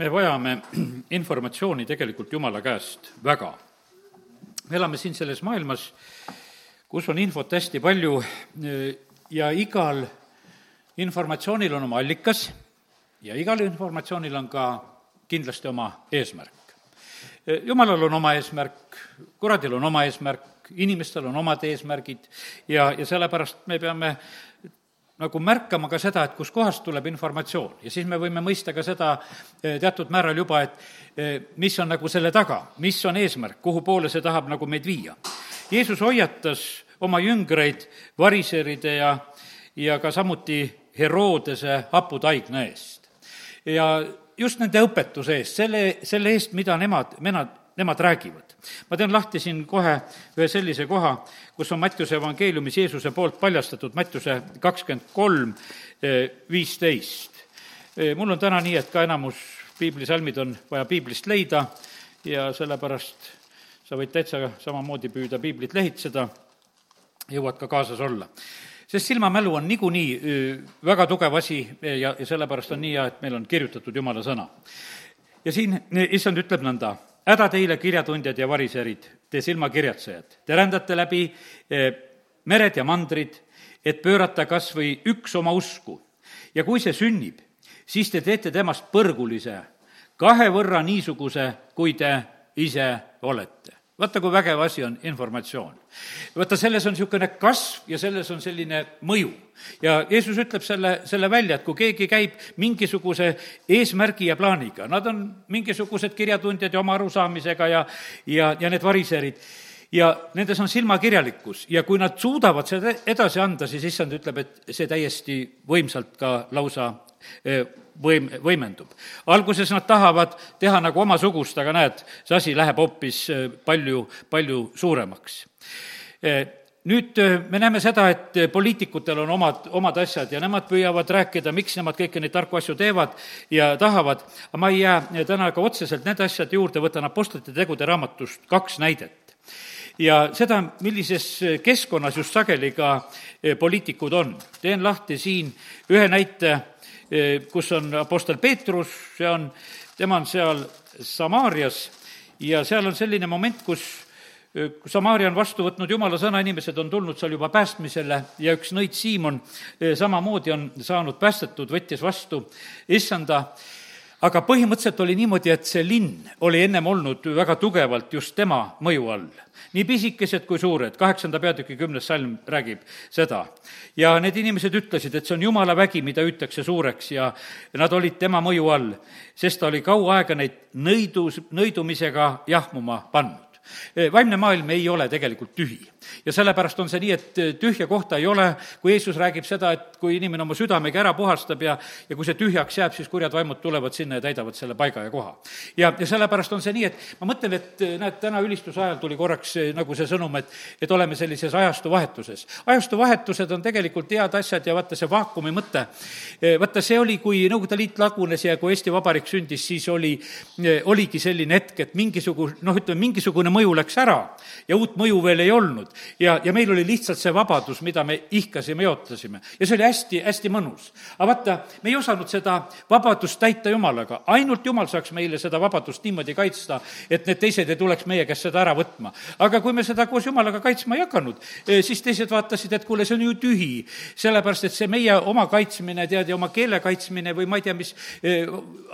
me vajame informatsiooni tegelikult Jumala käest väga. me elame siin selles maailmas, kus on infot hästi palju ja igal informatsioonil on oma allikas ja igal informatsioonil on ka kindlasti oma eesmärk. jumalal on oma eesmärk, kuradil on oma eesmärk, inimestel on omad eesmärgid ja, ja sellepärast me peame nagu märkama ka seda, et kuskohast tuleb informatsioon ja siis me võime mõista ka seda eh, teatud määral juba, et eh, mis on nagu selle taga, mis on eesmärk, kuhu poole see tahab nagu meid viia. Jeesus hoiatas oma jüngreid variseride ja, ja ka samuti Herodese haputaigna eest. ja just nende õpetuse eest, selle, selle eest, mida nemad, nemad, nemad räägivad. Ma teen lahti siin kohe ühe sellise koha, kus on Mattiuse evangeeliumis Jeesuse poolt paljastatud, Mattiuse kakskümmend kolm, viisteist. mul on täna nii, et ka enamus piiblisalmid on vaja piiblist leida ja sellepärast sa võid täitsa samamoodi püüda piiblit lehitseda, jõuad ka kaasas olla sest silmamälu on niikuinii väga tugev asi ja, ja sellepärast on nii hea, et meil on kirjutatud Jumala sõna. ja siin issand ütleb nõnda, häda teile, kirjatundjad ja variserid, te silmakirjatsejad, te rändate läbi mered ja mandrid, et pöörata kas või üks oma usku. ja kui see sünnib, siis te teete temast põrgulise, kahe võrra niisuguse, kui te ise olete vaata, kui vägev asi on informatsioon. vaata, selles on niisugune kasv ja selles on selline mõju. ja Jeesus ütleb selle, selle välja, et kui keegi käib mingisuguse eesmärgi ja plaaniga, nad on mingisugused kirjatundjad ja oma arusaamisega ja, ja, ja need variserid, ja nendes on silmakirjalikkus ja kui nad suudavad seda edasi anda, siis issand ütleb, et see täiesti võimsalt ka lausa võim, võimendub. alguses nad tahavad teha nagu omasugust, aga näed, see asi läheb hoopis palju, palju suuremaks. Nüüd me näeme seda, et poliitikutel on omad, omad asjad ja nemad püüavad rääkida, miks nemad kõiki neid tarku asju teevad ja tahavad, aga ma ei jää täna ka otseselt nende asjade juurde, võtan Apostlite tegude raamatust kaks näidet ja seda, millises keskkonnas just sageli ka poliitikud on. teen lahti siin ühe näite kus on Apostel Peetrus, see on, tema on seal Samaarias. Ja seal on selline moment, kus Samaaria on vastu võtnud jumala sõna, inimesed on tulnud seal juba päästmisele ja üks nõid Siimon samamoodi on saanud päästetud, võttis vastu issanda aga põhimõtteliselt oli niimoodi, et see linn oli ennem olnud väga tugevalt just tema mõju all. nii pisikesed kui suured, kaheksanda peatüki kümnes salm räägib seda. ja need inimesed ütlesid, et see on jumala vägi, mida hüütakse suureks ja nad olid tema mõju all, sest ta oli kaua aega neid nõidus, nõidumisega jahmuma pannud vaimne maailm ei ole tegelikult tühi. Ja sellepärast on see nii, et tühja kohta ei ole, kui Jeesus räägib seda, et kui inimene oma südamega ära puhastab ja, ja kui see tühjaks jääb, siis kurjad vaimud tulevad sinna ja täidavad selle paiga ja koha. ja, ja sellepärast on see nii, et ma mõtlen, et näed, täna ülistuse ajal tuli korraks nagu see sõnum, et, et oleme sellises ajastu vahetuses. ajastu vahetused on tegelikult head asjad ja vaata, see vaakumi mõte, vaata, see oli, kui Nõukogude Liit lagunes ja kui Eesti Vabariik sündis, siis oli, oligi selline hetk, et mingisugune, noh, ütleme, mingisugune mõju läks ära ja uut mõju veel ei olnud. Ja, ja meil oli lihtsalt see vabadus, mida me ihkasime ja ootasime. ja see oli hästi, hästi mõnus. aga vaata, me ei osanud seda vabadust täita Jumalaga, ainult Jumal saaks meile seda vabadust niimoodi kaitsta, et need teised ei tuleks meie käest seda ära võtma. aga kui me seda koos Jumalaga kaitsma ei hakanud, eh, siis teised vaatasid, et kuule, see on ju tühi. sellepärast, et see meie oma kaitsmine, tead, ja oma keele kaitsmine või ma ei tea, mis eh,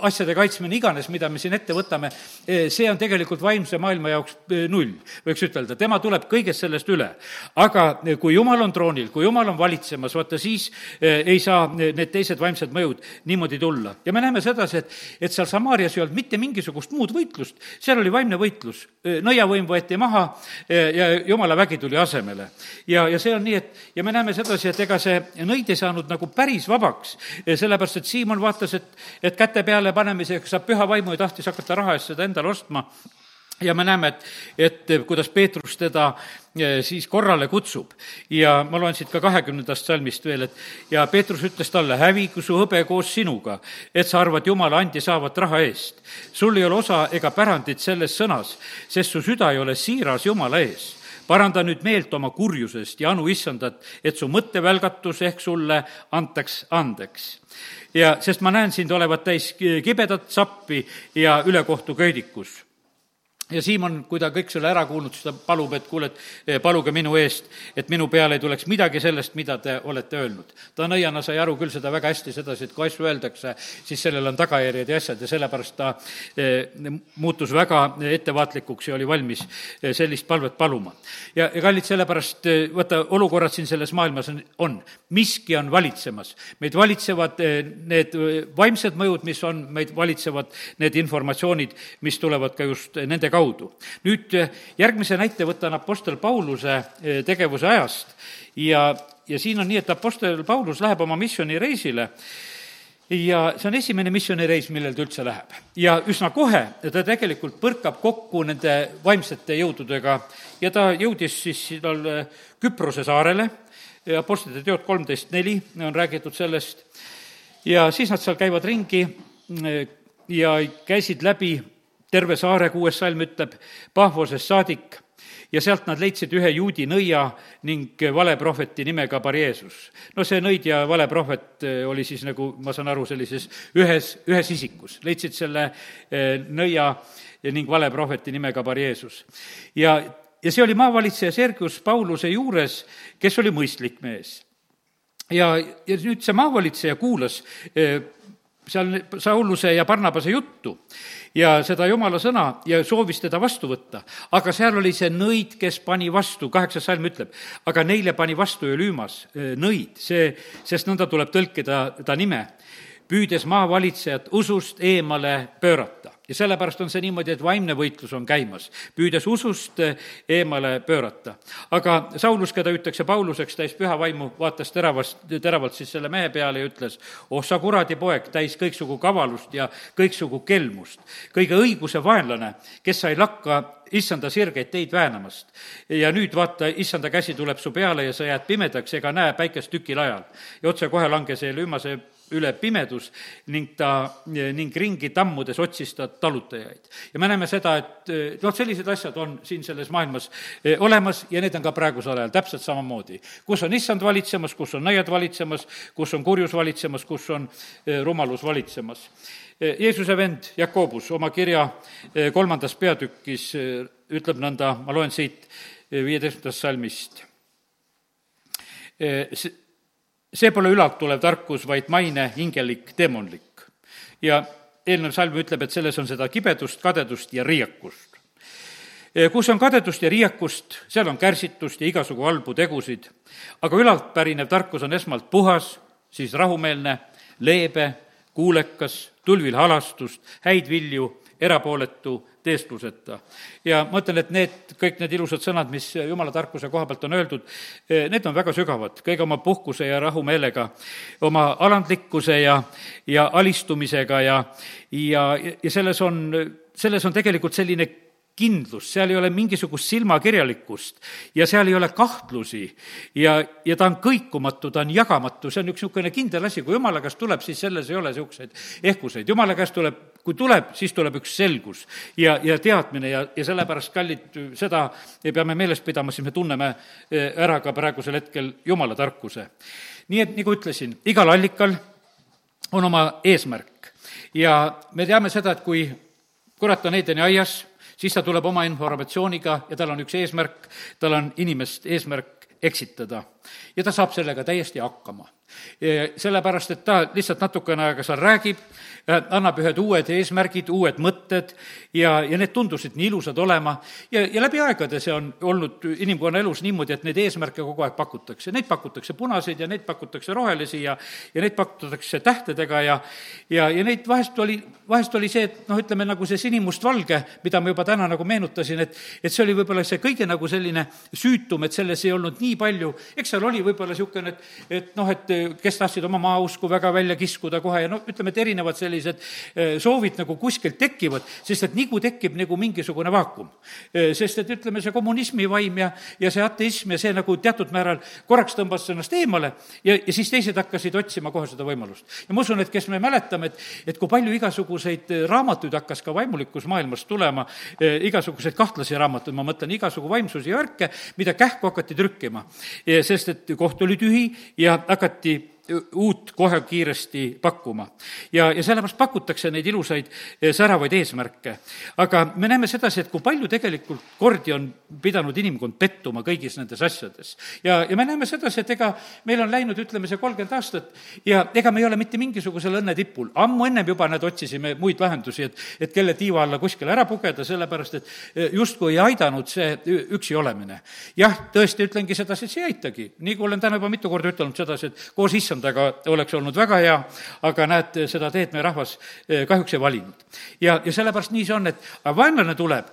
asjade kaitsmine iganes, mida me siin ette võtame, eh, see on tegelikult vaimse maailma jaoks null, võiks ütelda, tema tuleb kõigest sellest üle. aga kui Jumal on troonil, kui Jumal on valitsemas, vaata siis eh, ei saa need teised vaimsed mõjud niimoodi tulla. ja me näeme sedasi, et, et seal Samaarias ei olnud mitte mingisugust muud võitlust, seal oli vaimne võitlus. Eh, nõiavõim võeti maha eh, ja Jumala vägi tuli asemele. ja, ja see on nii, et ja me näeme sedasi, et ega see nõid ei saanud nagu päris vabaks, sellepärast et Siimon vaatas, et, et käte peale panemisega saab püha vaimu ja tahtis hakata raha eest seda endale ostma ja me näeme, et, et kuidas Peetrus teda eh, siis korrale kutsub. ja ma loen siit ka kahekümnendast salmist veel, et ja Peetrus ütles talle, hävigu su hõbe koos sinuga, et sa arvad Jumala andi saavat raha eest. sul ei ole osa ega pärandit selles sõnas, sest su süda ei ole siiras Jumala ees paranda nüüd meelt oma kurjusest ja anu issandat, et su mõttevälgatus ehk sulle antaks andeks. ja sest ma näen sind olevat täis kibedat sappi ja ülekohtu köidikus ja Siimon, kui ta kõik selle ära kuulnud, siis ta palub, et kuule, et eh, paluge minu eest, et minu peale ei tuleks midagi sellest, mida te olete öelnud. ta nõiana sai aru küll seda väga hästi sedasi, et kui asju öeldakse, siis sellel on tagajärjed ja asjad ja sellepärast ta eh, muutus väga ettevaatlikuks ja oli valmis eh, sellist palvet paluma. ja, ja kallid, sellepärast vaata, olukorrad siin selles maailmas on, on, miski on valitsemas. meid valitsevad need vaimsed mõjud, mis on, meid valitsevad need informatsioonid, mis tulevad ka just nende kaudu. nüüd eh, järgmise näite võtan Apostel Pauluse eh, tegevuse ajast. Ja, ja siin on nii, et Apostel Paulus läheb oma missioonireisile ja see on esimene missioonireis, millel ta üldse läheb. ja üsna kohe ta tegelikult põrkab kokku nende vaimsete jõududega. Ja ta jõudis siis sinna eh, Küprose saarele, Apostlite teod kolmteist neli on räägitud sellest, ja siis nad seal käivad ringi ja käisid läbi terve saare, kuues salm ütleb, Pahvosest saadik ja sealt nad leidsid ühe juudi nõia ning valeprohveti nimega Bar-Jeesus. no see nõid ja valeprohvet eh, oli siis nagu, ma saan aru, sellises ühes, ühes isikus. leidsid selle eh, nõia ning valeprohveti nimega Bar-Jeesus. ja, ja see oli maavalitseja Sergius Pauluse juures, kes oli mõistlik mees. ja, ja nüüd see maavalitseja kuulas eh, seal Sauluse ja Barnabase juttu ja seda jumala sõna ja soovis teda vastu võtta. aga seal oli see nõid, kes pani vastu, kaheksas salm ütleb, aga neile pani vastu Elüümas nõid, see, sest nõnda tuleb tõlkida ta nime, püüdes maavalitsejat usust eemale pöörata ja sellepärast on see niimoodi, et vaimne võitlus on käimas, püüdes usust eh, eemale pöörata. aga Saulus, keda hüütakse Pauluseks, täis püha vaimu, vaatas teravast, teravalt siis selle mehe peale ja ütles, oh sa kuradi poeg, täis kõiksugu kavalust ja kõiksugu kelmust, kõige õiguse vaenlane, kes sa ei lakka issanda sirgeid teid väänamast. ja nüüd vaata, issanda käsi tuleb su peale ja sa jääd pimedaks ega näe päikest tükil ajal. ja otsekohe langes Elümase üle pimedus ning ta, ning ringi tammudes otsis ta talutajaid. ja me näeme seda, et noh, sellised asjad on siin selles maailmas eh, olemas ja need on ka praegusel ajal täpselt samamoodi. kus on issand valitsemas, kus on nõiad valitsemas, kus on kurjus valitsemas, kus on eh, rumalus valitsemas. Eh, Jeesuse vend Jakobus oma kirja kolmandas peatükis ütleb nõnda, ma loen siit viieteistkümnendast salmist see pole ülalt tulev tarkus, vaid maine, hingelik, demonlik. ja eelnev salm ütleb, et selles on seda kibedust, kadedust ja riiakust. kus on kadedust ja riiakust, seal on kärsitust ja igasugu halbu tegusid, aga ülalt pärinev tarkus on esmalt puhas, siis rahumeelne, leebe, kuulekas, tulvil halastust, häid vilju, erapooletu, teeskluseta. ja ma ütlen, et need, kõik need ilusad sõnad, mis jumala tarkuse koha pealt on öeldud, eh, need on väga sügavad, kõige oma puhkuse ja rahumeelega, oma alandlikkuse ja, ja alistumisega ja, ja, ja selles on, selles on tegelikult selline kindlust, seal ei ole mingisugust silmakirjalikkust ja seal ei ole kahtlusi. Ja, ja ta on kõikumatu, ta on jagamatu, see on üks niisugune kindel asi, kui jumala käest tuleb, siis selles ei ole niisuguseid ehkuseid, jumala käest tuleb, kui tuleb, siis tuleb üks selgus ja, ja teadmine ja, ja sellepärast, kallid, seda peame meeles pidama, siis me tunneme eh, ära ka praegusel hetkel jumala tarkuse. nii et nagu ütlesin, igal allikal on oma eesmärk ja me teame seda, et kui kurat on Edeni aias, siis ta tuleb oma informatsiooniga ja tal on üks eesmärk, tal on inimest eesmärk eksitada. ja ta saab sellega täiesti hakkama. sellepärast, et ta lihtsalt natukene aega seal räägib, annab ühed uued eesmärgid, uued mõtted ja, ja need tundusid nii ilusad olema ja, ja läbi aegade see on olnud inimkonna elus niimoodi, et neid eesmärke kogu aeg pakutakse. Neid pakutakse punaseid ja neid pakutakse rohelisi ja, ja neid pakutakse tähtedega ja, ja, ja neid vahest oli, vahest oli see, et noh, ütleme nagu see sinimustvalge, mida ma juba täna nagu meenutasin, et, et see oli võib-olla see kõige nagu selline süütum, et selles ei olnud nii palju, eks seal oli võib-olla niisugune, et, et noh, et kes tahtsid oma maausku väga välja kiskuda kohe ja noh, ütleme, et erinevad sellised sellised eh, soovid nagu kuskilt tekivad, sest et nigu tekib nagu mingisugune vaakum. Eh, sest et ütleme, see kommunismi vaim ja, ja see ateism ja see nagu teatud määral korraks tõmbas ennast eemale ja, ja siis teised hakkasid otsima kohe seda võimalust. ja ma usun, et kes me mäletame, et, et kui palju igasuguseid raamatuid hakkas ka vaimulikus maailmas tulema, eh, igasuguseid kahtlasi raamatuid, ma mõtlen igasugu vaimsusi ja värke, mida kähku hakati trükkima. sest et koht oli tühi ja hakati uut kohe kiiresti pakkuma. ja, ja sellepärast pakutakse neid ilusaid säravaid eesmärke. aga me näeme sedasi, et kui palju tegelikult kordi on pidanud inimkond pettuma kõigis nendes asjades. ja, ja me näeme sedasi, et ega meil on läinud, ütleme, see kolmkümmend aastat ja ega me ei ole mitte mingisugusel õnne tipul. ammu ennem juba, näed, otsisime muid lahendusi, et, et kelle tiiva alla kuskile ära pugeda, sellepärast et justkui ei aidanud see üksi olemine. jah, tõesti ütlengi sedasi, et see ei aitagi. nii kui olen täna juba mitu korda ütelnud sedasi, et koos issandaga oleks olnud väga hea, aga näed, seda teed meie rahvas eh, kahjuks ei valinud. ja, ja sellepärast nii see on, et vaenlane tuleb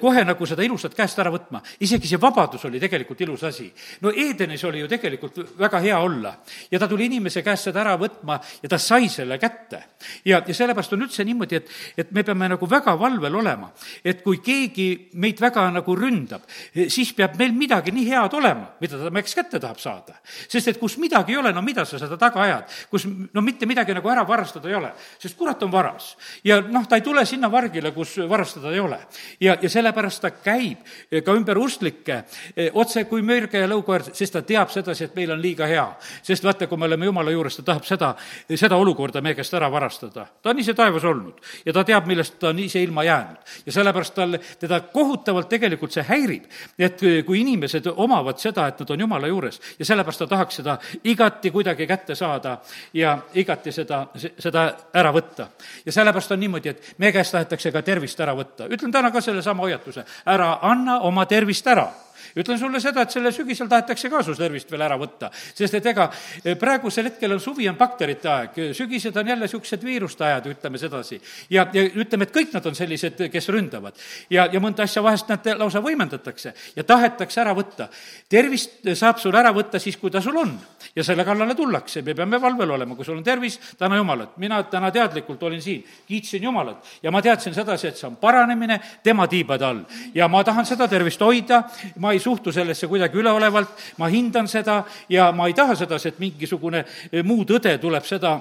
kohe nagu seda ilusat käest ära võtma. isegi see vabadus oli tegelikult ilus asi. no Edenis oli ju tegelikult väga hea olla ja ta tuli inimese käest seda ära võtma ja ta sai selle kätte. ja, ja sellepärast on üldse niimoodi, et, et me peame nagu väga valvel olema, et kui keegi meid väga nagu ründab, siis peab meil midagi nii head olema, mida ta meieks kätte tahab saada. sest et kus midagi ei ole, no mida sa seda taga ajad, kus no mitte midagi nagu ära varastada ei ole, sest kurat on varas. ja noh, ta ei tule sinna vargile, kus varastada ei ole. ja, ja sellepärast ta käib ka ümber ustlikke eh, otse kui mürge ja lõukoer, sest ta teab sedasi, et meil on liiga hea. sest vaata, kui me oleme Jumala juures, ta tahab seda, seda olukorda meie käest ära varastada. ta on ise taevas olnud ja ta teab, millest ta on ise ilma jäänud. ja sellepärast tal, teda kohutavalt tegelikult see häirib, et kui inimesed omavad seda, et nad on Jumala juures ja sellepärast ta tahaks seda igati kuidagi kätte saada ja igati seda, seda ära võtta. ja sellepärast on niimoodi, et meie käest tahetakse ka tervist ära võtta. ütlen täna ka sellesama sama hoiatuse, ära anna oma tervist ära ütlen sulle seda, et sellel sügisel tahetakse ka su tervist veel ära võtta, sest et ega eh, praegusel hetkel on suvi, on bakterite aeg, sügised on jälle niisugused viiruste ajad, ütleme sedasi. ja, ja ütleme, et kõik nad on sellised, kes ründavad. ja, ja mõnda asja vahest nad lausa võimendatakse ja tahetakse ära võtta. tervist saab sul ära võtta siis, kui ta sul on. ja selle kallale tullakse, me peame valvel olema, kui sul on tervis, täna Jumalat. mina täna teadlikult olin siin, kiitsin Jumalat ja ma teadsin sedasi, et see on paranemine tema tiibade all. ja ma tahan seda tervist hoida, ma ei suhtu sellesse kuidagi üleolevalt, ma hindan seda ja ma ei taha sedasi, et mingisugune eh, muu tõde tuleb seda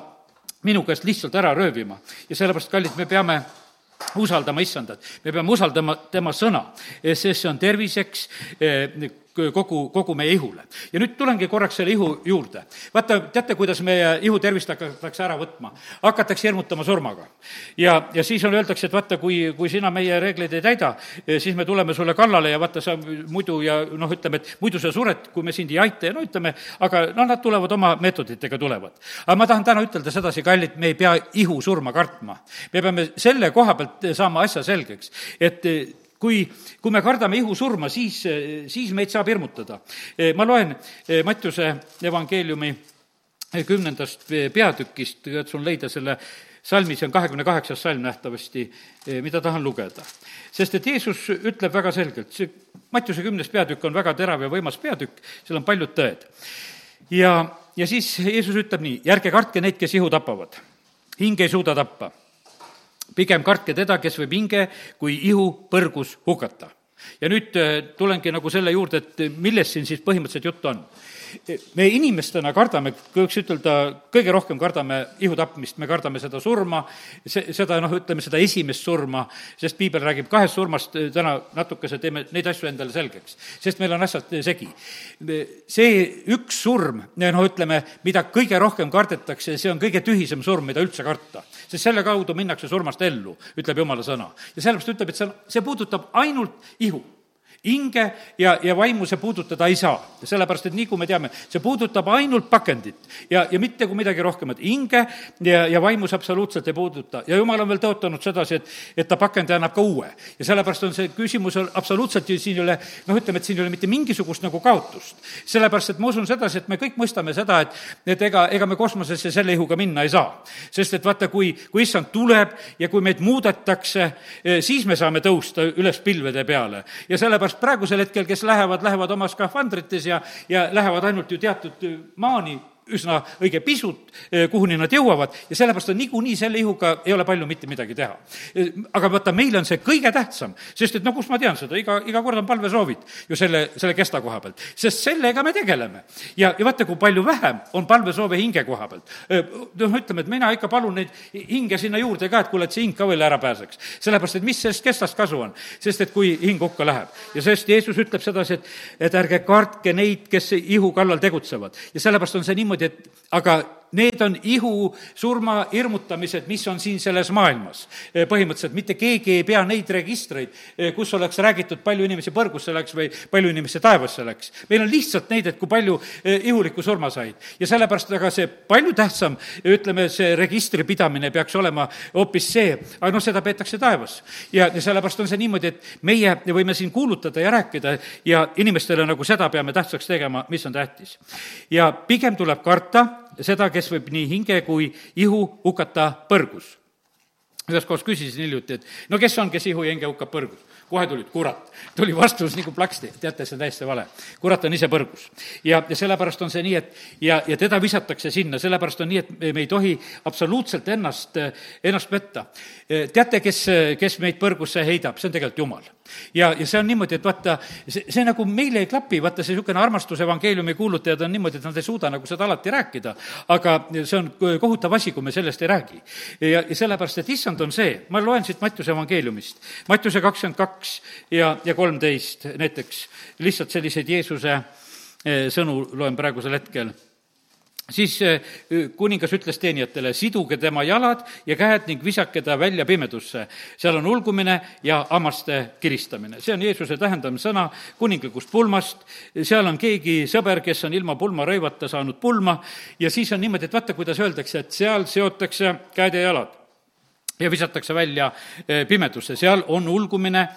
minu käest lihtsalt ära röövima. ja sellepärast, kallid, me peame usaldama issandat, me peame usaldama tema sõna, sest see on terviseks eh, kogu, kogu meie ihule. ja nüüd tulengi korraks selle ihu juurde. vaata, teate, kuidas meie ihu tervist hakatakse ära võtma? hakatakse hirmutama surmaga. ja, ja siis on, öeldakse, et vaata, kui, kui sina meie reegleid ei täida, eh, siis me tuleme sulle kallale ja vaata, sa muidu ja noh, ütleme, et muidu sa sured, kui me sind ei aita ja no ütleme, aga no nad tulevad oma meetoditega, tulevad. aga ma tahan täna ütelda sedasi, kallid, me ei pea ihu surma kartma. me peame selle koha pealt saama asja selgeks, et kui, kui me kardame ihusurma, siis, siis meid saab hirmutada. ma loen Mattiuse evangeeliumi kümnendast peatükist, katsun leida selle salmi, see on kahekümne kaheksas salm nähtavasti, mida tahan lugeda. sest et Jeesus ütleb väga selgelt, see Mattiuse kümnes peatükk on väga terav ja võimas peatükk, seal on paljud tõed. ja, ja siis Jeesus ütleb nii, ärge kartke neid, kes ihu tapavad. hing ei suuda tappa pigem kartke teda, kes võib hinge kui ihu põrgus hukata. ja nüüd äh, tulengi nagu selle juurde, et millest siin siis põhimõtteliselt juttu on me inimestena kardame, võiks ütelda, kõige rohkem kardame ihu tapmist, me kardame seda surma, see, seda noh, ütleme seda esimest surma, sest piibel räägib kahest surmast, täna natukese teeme neid asju endale selgeks, sest meil on asjad segi. see üks surm, noh, ütleme, mida kõige rohkem kardetakse, see on kõige tühisem surm, mida üldse karta. Sest selle kaudu minnakse surmast ellu, ütleb jumala sõna. ja sellepärast ütleb, et see, see puudutab ainult ihu hinge ja, ja vaimu see puudutada ei saa. sellepärast, et nii kui me teame, see puudutab ainult pakendit ja, ja mitte kui midagi rohkemat. hinge ja, ja vaimu see absoluutselt ei puuduta. ja jumal on veel tõotanud sedasi, et, et ta pakendi annab ka uue. ja sellepärast on see küsimus absoluutselt ju siin ei ole, noh, ütleme, et siin ei ole mitte mingisugust nagu kaotust. sellepärast, et ma usun sedasi, et me kõik mõistame seda, et, et ega, ega me kosmosesse selle ihuga minna ei saa. sest et vaata, kui, kui issand tuleb ja kui meid muudetakse, eh, siis me saame tõusta üles pilvede peale ja sellepärast sellepärast praegusel hetkel, kes lähevad, lähevad oma skafandrites ja, ja lähevad ainult ju teatud maani üsna õige pisut, eh, kuhuni nad jõuavad ja sellepärast on niikuinii selle ihuga ei ole palju mitte midagi teha. Eh, aga vaata, meil on see kõige tähtsam, sest et no kust ma tean seda, iga, iga kord on palvesoovid ju selle, selle kesta koha pealt, sest sellega me tegeleme. ja, ja vaata, kui palju vähem on palvesoove hinge koha pealt. Eh, noh, ütleme, et mina ikka palun neid hinge sinna juurde ka, et kuule, et see hing ka veel ära pääseks. sellepärast, et mis sellest kestast kasu on, sest et kui hing hukka läheb ja sest Jeesus ütleb sedasi, et, et ärge kartke neid, kes ihu kallal tegutsevad ja sellepärast on see niimoodi, niimoodi, et aga need on ihu, surma, hirmutamised, mis on siin selles maailmas. põhimõtteliselt mitte keegi ei pea neid registreid, kus oleks räägitud, palju inimesi põrgusse läks või palju inimesi taevasse läks. meil on lihtsalt neid, et kui palju ihulikku surma said. ja sellepärast, aga see palju tähtsam, ütleme, see registri pidamine peaks olema hoopis see, aga noh, seda peetakse taevas. ja, ja sellepärast on see niimoodi, et meie võime siin kuulutada ja rääkida ja inimestele nagu seda peame tähtsaks tegema, mis on tähtis. ja pigem tuleb karta seda, kes võib nii hinge kui ihu hukata põrgus. ühes kohas küsisin hiljuti, et no kes on, kes ihu ja hinge hukkab põrgus? Kohe tulid, kurat. tuli vastus nagu plaksti, teate, see on täiesti vale. kurat on ise põrgus. ja, ja sellepärast on see nii, et ja, ja teda visatakse sinna, sellepärast on nii, et me ei tohi absoluutselt ennast, ennast petta. teate, kes, kes meid põrgusse heidab, see on tegelikult Jumal ja, ja see on niimoodi, et vaata, see, see nagu meile ei klapi, vaata see niisugune armastuse evangeeliumi kuulutajad on niimoodi, et nad ei suuda nagu seda alati rääkida, aga see on kohutav asi, kui me sellest ei räägi. ja, ja sellepärast, et issand on see, ma loen siit Mattiuse evangeeliumist, Mattiuse kakskümmend kaks ja, ja kolmteist. Näiteks, lihtsalt selliseid Jeesuse eh, sõnu loen praegusel hetkel. Siis äh, kuningas ütles teenijatele, siduge tema jalad ja käed ning visake ta välja pimedusse. seal on ulgumine ja hammaste kiristamine. see on Jeesuse tähendamissõna kuninglikust pulmast, seal on keegi sõber, kes on ilma pulmarõivata saanud pulma. Ja siis on niimoodi, et vaata, kuidas öeldakse, et seal seotakse käed ja jalad ja visatakse välja äh, pimedusse, seal on ulgumine,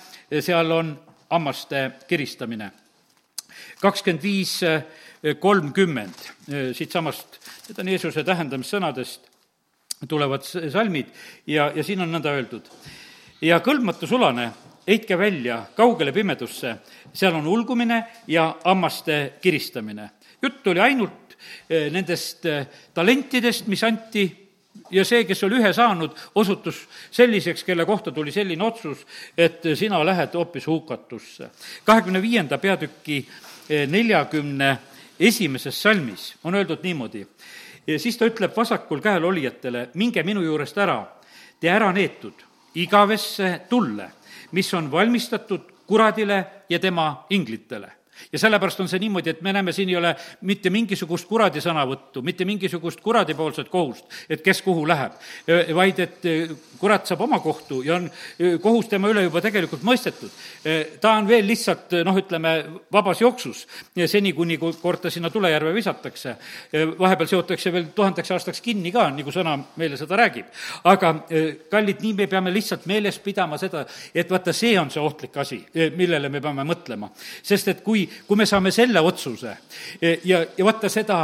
seal on hammaste kiristamine. kakskümmend viis äh, kolmkümmend siitsamast, need on Jeesuse tähendamissõnadest tulevad salmid ja, ja siin on nõnda öeldud. ja kõlbmatu sulane, heitke välja kaugele pimedusse, seal on ulgumine ja hammaste kiristamine. jutt oli ainult nendest talentidest, mis anti ja see, kes oli ühe saanud, osutus selliseks, kelle kohta tuli selline otsus, et sina lähed hoopis hukatusse. kahekümne viienda peatüki neljakümne esimeses salmis on öeldud niimoodi, siis ta ütleb vasakul käel olijatele, minge minu juurest ära, te ära neetud. Igavesse tulle, mis on valmistatud kuradile ja tema inglitele ja sellepärast on see niimoodi, et me näeme, siin ei ole mitte mingisugust kuradi sõnavõttu, mitte mingisugust kuradipoolset kohust, et kes kuhu läheb, vaid et e, kurat saab oma kohtu ja on e, kohus tema üle juba tegelikult mõistetud. E, ta on veel lihtsalt noh, ütleme, vabas jooksus, seni kuni kord ta sinna tulejärve visatakse. vahepeal seotakse veel tuhandeks aastaks kinni ka, nagu sõna meile seda räägib. aga kallid, nii me peame lihtsalt meeles pidama seda, et vaata, see on see ohtlik asi, millele me peame mõtlema. sest et kui kui, kui me saame selle otsuse ja, ja vaata seda,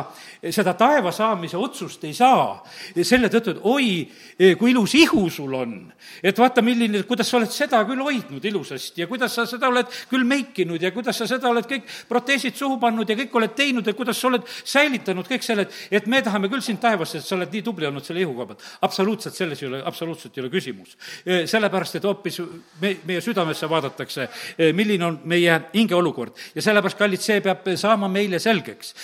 seda taeva saamise otsust ei saa selle tõttu, et oi, kui ilus ihu sul on. et vaata, milline, kuidas sa oled seda küll hoidnud ilusasti ja kuidas sa seda oled küll meikinud ja kuidas sa seda oled kõik proteesid suhu pannud ja kõik oled teinud ja kuidas sa oled säilitanud kõik selle, et, et me tahame küll sind taevasse, et sa oled nii tubli olnud selle ihu koha pealt. absoluutselt, selles ei ole, absoluutselt ei ole küsimus. sellepärast, et hoopis me, meie südamesse vaadatakse, milline on meie hingeolukord ja sellepärast, kallid, see peab saama meile selgeks.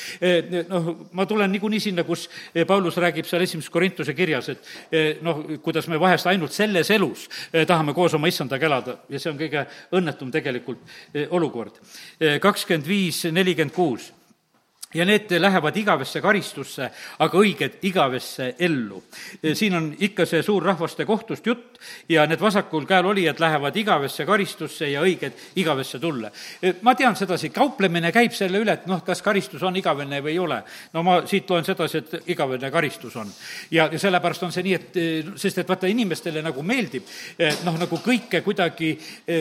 noh, ma tulen niikuinii sinna, kus eh, Paulus räägib seal esimeses Korintuse kirjas, et eh, noh, kuidas me vahest ainult selles elus eh, tahame koos oma issandaga elada ja see on kõige õnnetum tegelikult olukord. kakskümmend viis, nelikümmend kuus ja need lähevad igavesse karistusse, aga õiged igavesse ellu. siin on ikka see suur rahvaste kohtust jutt ja need vasakul käel olijad lähevad igavesse karistusse ja õiged igavesse tulle. ma tean sedasi, kauplemine käib selle üle, et noh, kas karistus on igavene või ei ole. no ma siit loen sedasi, et igavene karistus on. ja, ja sellepärast on see nii, et sest et vaata, inimestele nagu meeldib noh, nagu kõike kuidagi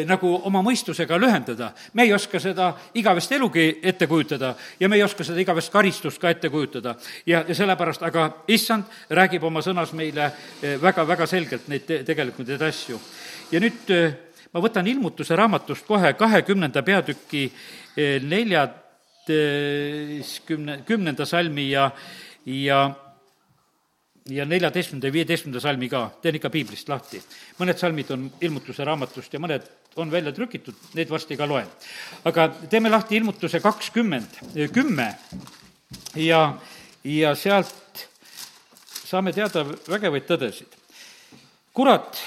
nagu oma mõistusega lühendada. me ei oska seda igavest elugi ette kujutada ja me ei oska seda igavest karistust ka ette kujutada. ja, ja sellepärast, aga issand räägib oma sõnas meile väga-väga selgelt neid te, tegelikult neid asju. ja nüüd eh, ma võtan ilmutuse raamatust kohe kahekümnenda peatüki eh, neljateistkümne, kümnenda salmi ja, ja ja neljateistkümnenda ja viieteistkümnenda salmi ka, teen ikka piiblist lahti. mõned salmid on ilmutuse raamatust ja mõned on välja trükitud, neid varsti ka loen. aga teeme lahti ilmutuse kakskümmend, kümme ja, ja sealt saame teada vägevaid tõdesid. Kurat,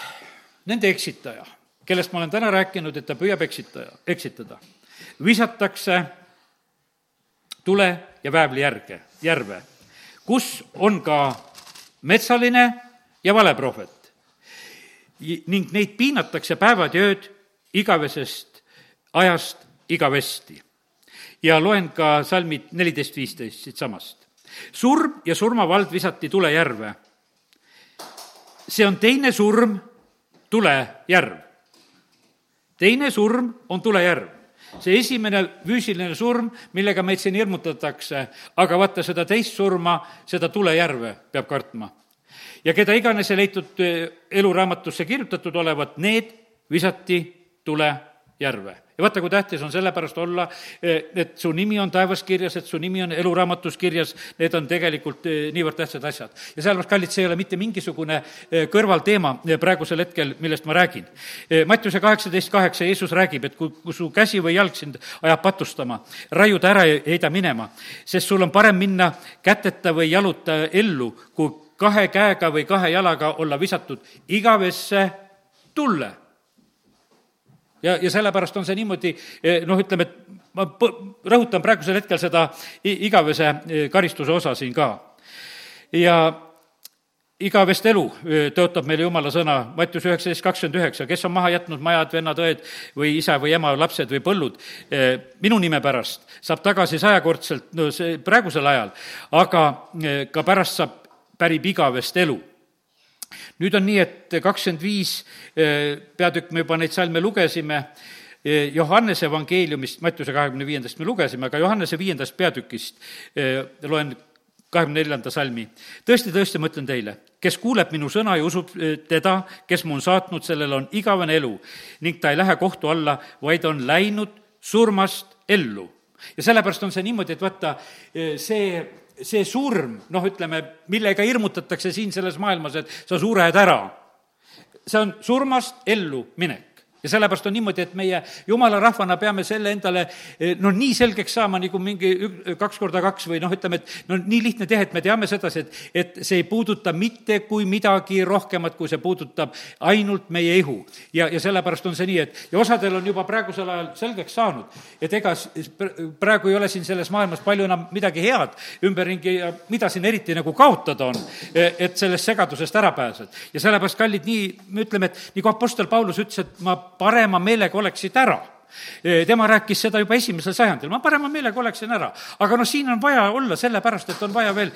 nende eksitaja, kellest ma olen täna rääkinud, et ta püüab eksitaja, eksitada, visatakse tule ja väävli järge, järve kus on ka metsaline ja valeprohvet. ning neid piinatakse päevad ja ööd igavesest ajast igavesti. ja loen ka salmid neliteist, viisteist siitsamast. surm ja surmavald visati tulejärve. See on teine surm, tulejärv. teine surm on tulejärv see esimene füüsiline surm, millega meid siin hirmutatakse, aga vaata, seda teist surma, seda tulejärve peab kartma. ja keda iganes ei leitud eh, eluraamatusse kirjutatud olevat, need visati tulejärve ja vaata, kui tähtis on sellepärast olla, eh, et su nimi on taevas kirjas, et su nimi on eluraamatus kirjas, need on tegelikult eh, niivõrd tähtsad asjad. ja sellepärast, kallid, see ei ole mitte mingisugune eh, kõrvalteema praegusel hetkel, millest ma räägin. Mattiuse kaheksateist kaheksa Jeesus räägib, et kui, kui su käsi või jalg sind ajab patustama, raiu ta ära ja heida minema, sest sul on parem minna käteta või jaluta ellu, kui kahe käega või kahe jalaga olla visatud igavesse tulle ja, ja sellepärast on see niimoodi, eh, noh, ütleme, et ma rõhutan praegusel hetkel seda igavese eh, karistuse osa siin ka. ja igavest elu eh, tõotab meile jumala sõna, Mattius üheksateist kakskümmend üheksa, kes on maha jätnud majad, vennad, õed või isa või ema, lapsed või põllud minu nime pärast, saab tagasi sajakordselt, no see praegusel ajal, aga ka pärast saab, pärib igavest elu nüüd on nii, et kakskümmend viis eh, peatükk, me juba neid salme lugesime, eh, Johannese evangeeliumist, Mattiuse kahekümne viiendast me lugesime, aga Johannese viiendast peatükist eh, loen kahekümne neljanda salmi. tõesti, tõesti, ma ütlen teile, kes kuuleb minu sõna ja usub teda, kes mu on saatnud, sellel on igavene elu ning ta ei lähe kohtu alla, vaid on läinud surmast ellu. ja sellepärast on see niimoodi, et vaata, see see surm, noh, ütleme, millega hirmutatakse siin selles maailmas, et sa sured ära, see on surmast ellu minek ja sellepärast on niimoodi, et meie jumala rahvana peame selle endale no nii selgeks saama, nagu mingi ük, kaks korda kaks või noh, ütleme, et no nii lihtne teha, et me teame sedasi, et, et see ei puuduta mitte kui midagi rohkemat, kui see puudutab ainult meie ihu. ja, ja sellepärast on see nii, et ja osadel on juba praegusel ajal selgeks saanud, et ega praegu ei ole siin selles maailmas palju enam midagi head ümberringi ja mida siin eriti nagu kaotada on, et sellest segadusest ära pääsed. ja sellepärast, kallid, nii, me ütleme, et nagu Apostel Paulus ütles, et ma parema meelega oleksid ära tema rääkis seda juba esimesel sajandil, ma parema meelega oleksin ära. aga noh, siin on vaja olla sellepärast, et on vaja veel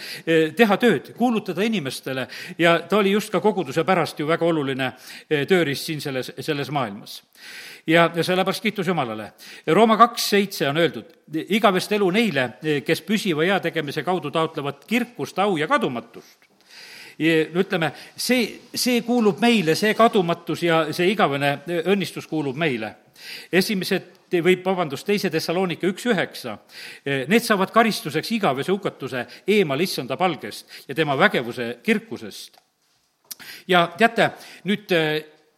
teha tööd, kuulutada inimestele ja ta oli just ka koguduse pärast ju väga oluline tööriist siin selles, selles maailmas. ja, ja sellepärast kiitus Jumalale. Rooma kaks seitse on öeldud, igavest elu neile, kes püsiva heategemise kaudu taotlevad kirkust, au ja kadumatust no ütleme, see, see kuulub meile, see kadumatus ja see igavene õnnistus kuulub meile. esimesed või vabandust, teise Thessaloniki üks üheksa, need saavad karistuseks igavese hukatuse eemal issanda palgest ja tema vägevuse kirkusest. ja teate, nüüd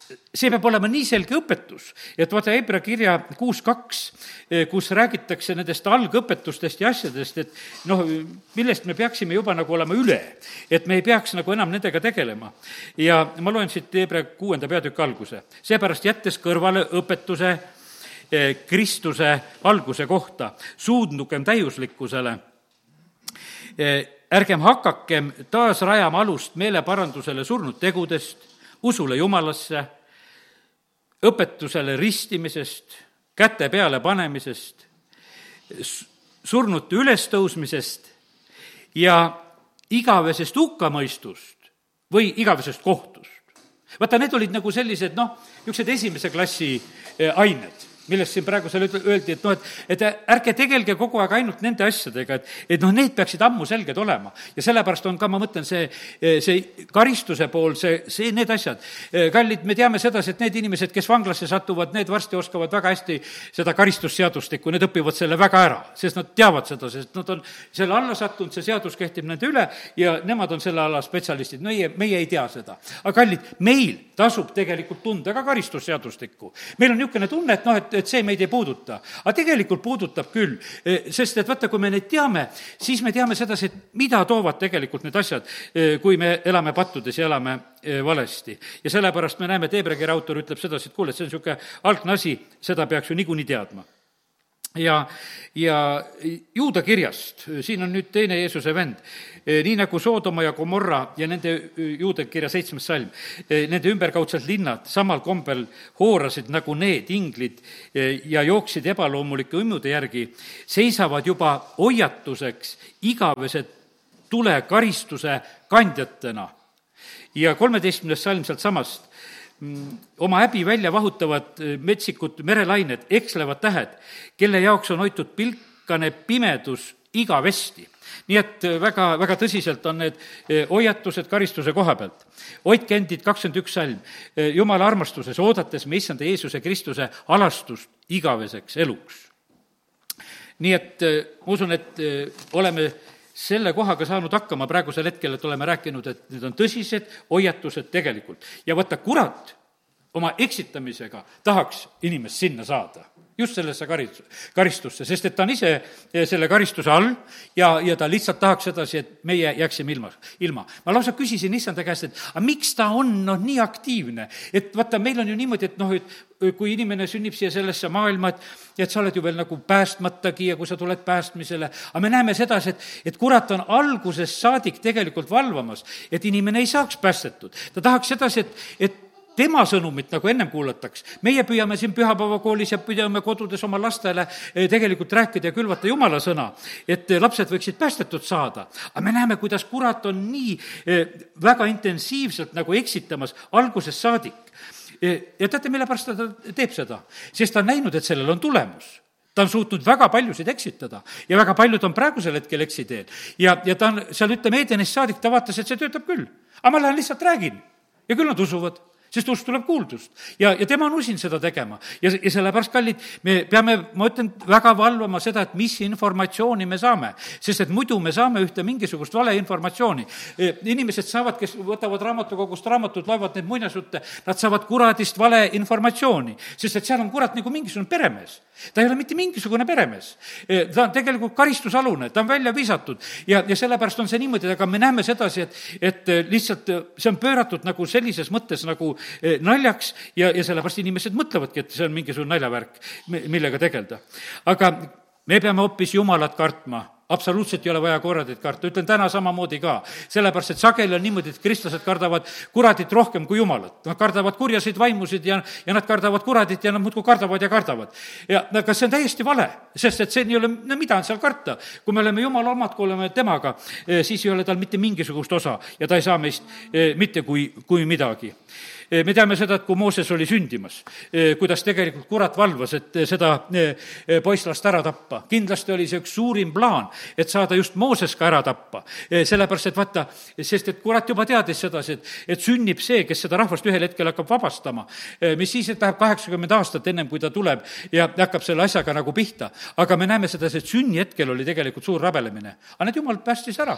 see peab olema nii selge õpetus, et vaata Hebra kirja kuus kaks, eh, kus räägitakse nendest algõpetustest ja asjadest, et noh, millest me peaksime juba nagu olema üle. et me ei peaks nagu enam nendega tegelema. ja ma loen siit Hebra kuuenda peatüki alguse. seepärast jättes kõrvale õpetuse eh, Kristuse alguse kohta, suundugem täiuslikkusele eh, ärgem hakakem taas rajama alust meeleparandusele surnud tegudest, usule Jumalasse õpetusele ristimisest, käte peale panemisest, surnute ülestõusmisest ja igavesest hukkamõistust või igavesest kohtust. vaata, need olid nagu sellised noh, niisugused esimese klassi eh, ained millest siin praegusel öeldi, et noh, et, et ärge tegelge kogu aeg ainult nende asjadega, et, et noh, need peaksid ammu selged olema. ja sellepärast on ka, ma mõtlen, see, see karistuse pool, see, see, need asjad. kallid, me teame sedasi, et need inimesed, kes vanglasse satuvad, need varsti oskavad väga hästi seda karistusseadustikku, need õpivad selle väga ära, sest nad teavad seda, sest nad on selle alla sattunud, see seadus kehtib nende üle ja nemad on selle ala spetsialistid, meie, meie ei tea seda. aga kallid, meil tasub tegelikult tunda ka karistusseadustikku. meil on niisugune tunne, et noh, et et see meid ei puuduta. aga tegelikult puudutab küll, e, sest et vaata, kui me neid teame, siis me teame sedasi, et mida toovad tegelikult need asjad, e, kui me elame pattudes ja elame e, valesti. ja sellepärast me näeme, et Hebra kiri autor ütleb sedasi, et kuule, et see on niisugune algne asi, seda peaks ju niikuinii teadma ja, ja juuda kirjast, siin on nüüd teine Jeesuse vend, nii nagu Soodoma ja Gomorra ja nende juuda kirja seitsmes salm, nende ümberkaudsed linnad samal kombel hoorasid nagu need inglid ja jooksid ebaloomulike õmmude järgi, seisavad juba hoiatuseks igavese tule karistuse kandjatena. ja kolmeteistkümnes salm sealtsamast oma häbi välja vahutavad eh, metsikud merelained, ekslevad tähed, kelle jaoks on hoitud pilkane pimedus igavesti. nii et eh, väga, väga tõsiselt on need eh, hoiatused karistuse koha pealt. hoidke endid, kakskümmend üks salm, jumala armastuses, oodates me issanda Jeesuse Kristuse alastust igaveseks eluks. nii et ma usun, et oleme selle kohaga saanud hakkama praegusel hetkel, et oleme rääkinud, et need on tõsised hoiatused tegelikult. ja vaata, kurat oma eksitamisega tahaks inimest sinna saada just sellesse karistus, karistusse, sest et ta on ise eh, selle karistuse all ja, ja ta lihtsalt tahaks sedasi, et meie jääksime ilma, ilma. ma lausa küsisin issanda käest, et aga miks ta on noh, nii aktiivne, et vaata, meil on ju niimoodi, et noh, et kui inimene sünnib siia sellesse maailma, et, et sa oled ju veel nagu päästmatagi ja kui sa tuled päästmisele, aga me näeme sedasi, et, et kurat on algusest saadik tegelikult valvamas, et inimene ei saaks päästetud. ta tahaks sedasi, et, et tema sõnumit nagu ennem kuulataks. meie püüame siin pühapäevakoolis ja püüame kodudes oma lastele eh, tegelikult rääkida ja külvata jumala sõna, et eh, lapsed võiksid päästetud saada. aga me näeme, kuidas kurat on nii eh, väga intensiivselt nagu eksitamas algusest saadik. ja teate, mille pärast ta teeb seda? sest ta on näinud, et sellel on tulemus ta on suutnud väga paljusid eksitada ja väga paljud on praegusel hetkel eksiteel. ja, ja ta on seal, ütleme, Edenist saadik, ta vaatas, et see töötab küll. aga ma lähen lihtsalt räägin ja küll nad usuvad sest usk tuleb kuuldust. ja, ja tema on usin seda tegema. ja, ja sellepärast, kallid, me peame, ma ütlen, väga valvama seda, et mis informatsiooni me saame. sest et muidu me saame ühte mingisugust valeinformatsiooni. E, inimesed saavad, kes võtavad raamatukogust raamatut, loevad neid muinasjutte, nad saavad kuradist valeinformatsiooni, sest et seal on kurat nagu mingisugune peremees ta ei ole mitte mingisugune peremees. E, ta on tegelikult karistusalune, ta on välja visatud ja, ja sellepärast on see niimoodi, aga me näeme sedasi, et, et lihtsalt see on pööratud nagu sellises mõttes nagu naljaks ja, ja sellepärast inimesed mõtlevadki, et see on mingisugune naljavärk, millega tegeleda. aga me peame hoopis Jumalat kartma absoluutselt ei ole vaja kuradit karta, ütlen täna samamoodi ka. sellepärast, et sageli on niimoodi, et kristlased kardavad kuradit rohkem kui jumalat. Nad kardavad kurjaseid vaimusid ja, ja nad kardavad kuradit ja nad muudkui kardavad ja kardavad. ja aga see on täiesti vale, sest et see ei ole, no mida on seal karta. kui me oleme jumala omad, kui oleme temaga, eh, siis ei ole tal mitte mingisugust osa ja ta ei saa meist eh, mitte kui, kui midagi me teame seda, et kui Mooses oli sündimas, eh, kuidas tegelikult kurat valvas, et eh, seda poisslast ära tappa. kindlasti oli see üks suurim plaan, et saada just Mooses ka ära tappa. sellepärast, et vaata, sest et kurat juba teadis sedasi, et, et sünnib see, kes seda rahvast ühel hetkel hakkab vabastama. mis siis, et läheb kaheksakümmend aastat ennem, kui ta tuleb ja hakkab selle asjaga nagu pihta. aga me näeme sedasi, et sünnihetkel oli tegelikult suur rabelemine. aga need jumal päästis ära,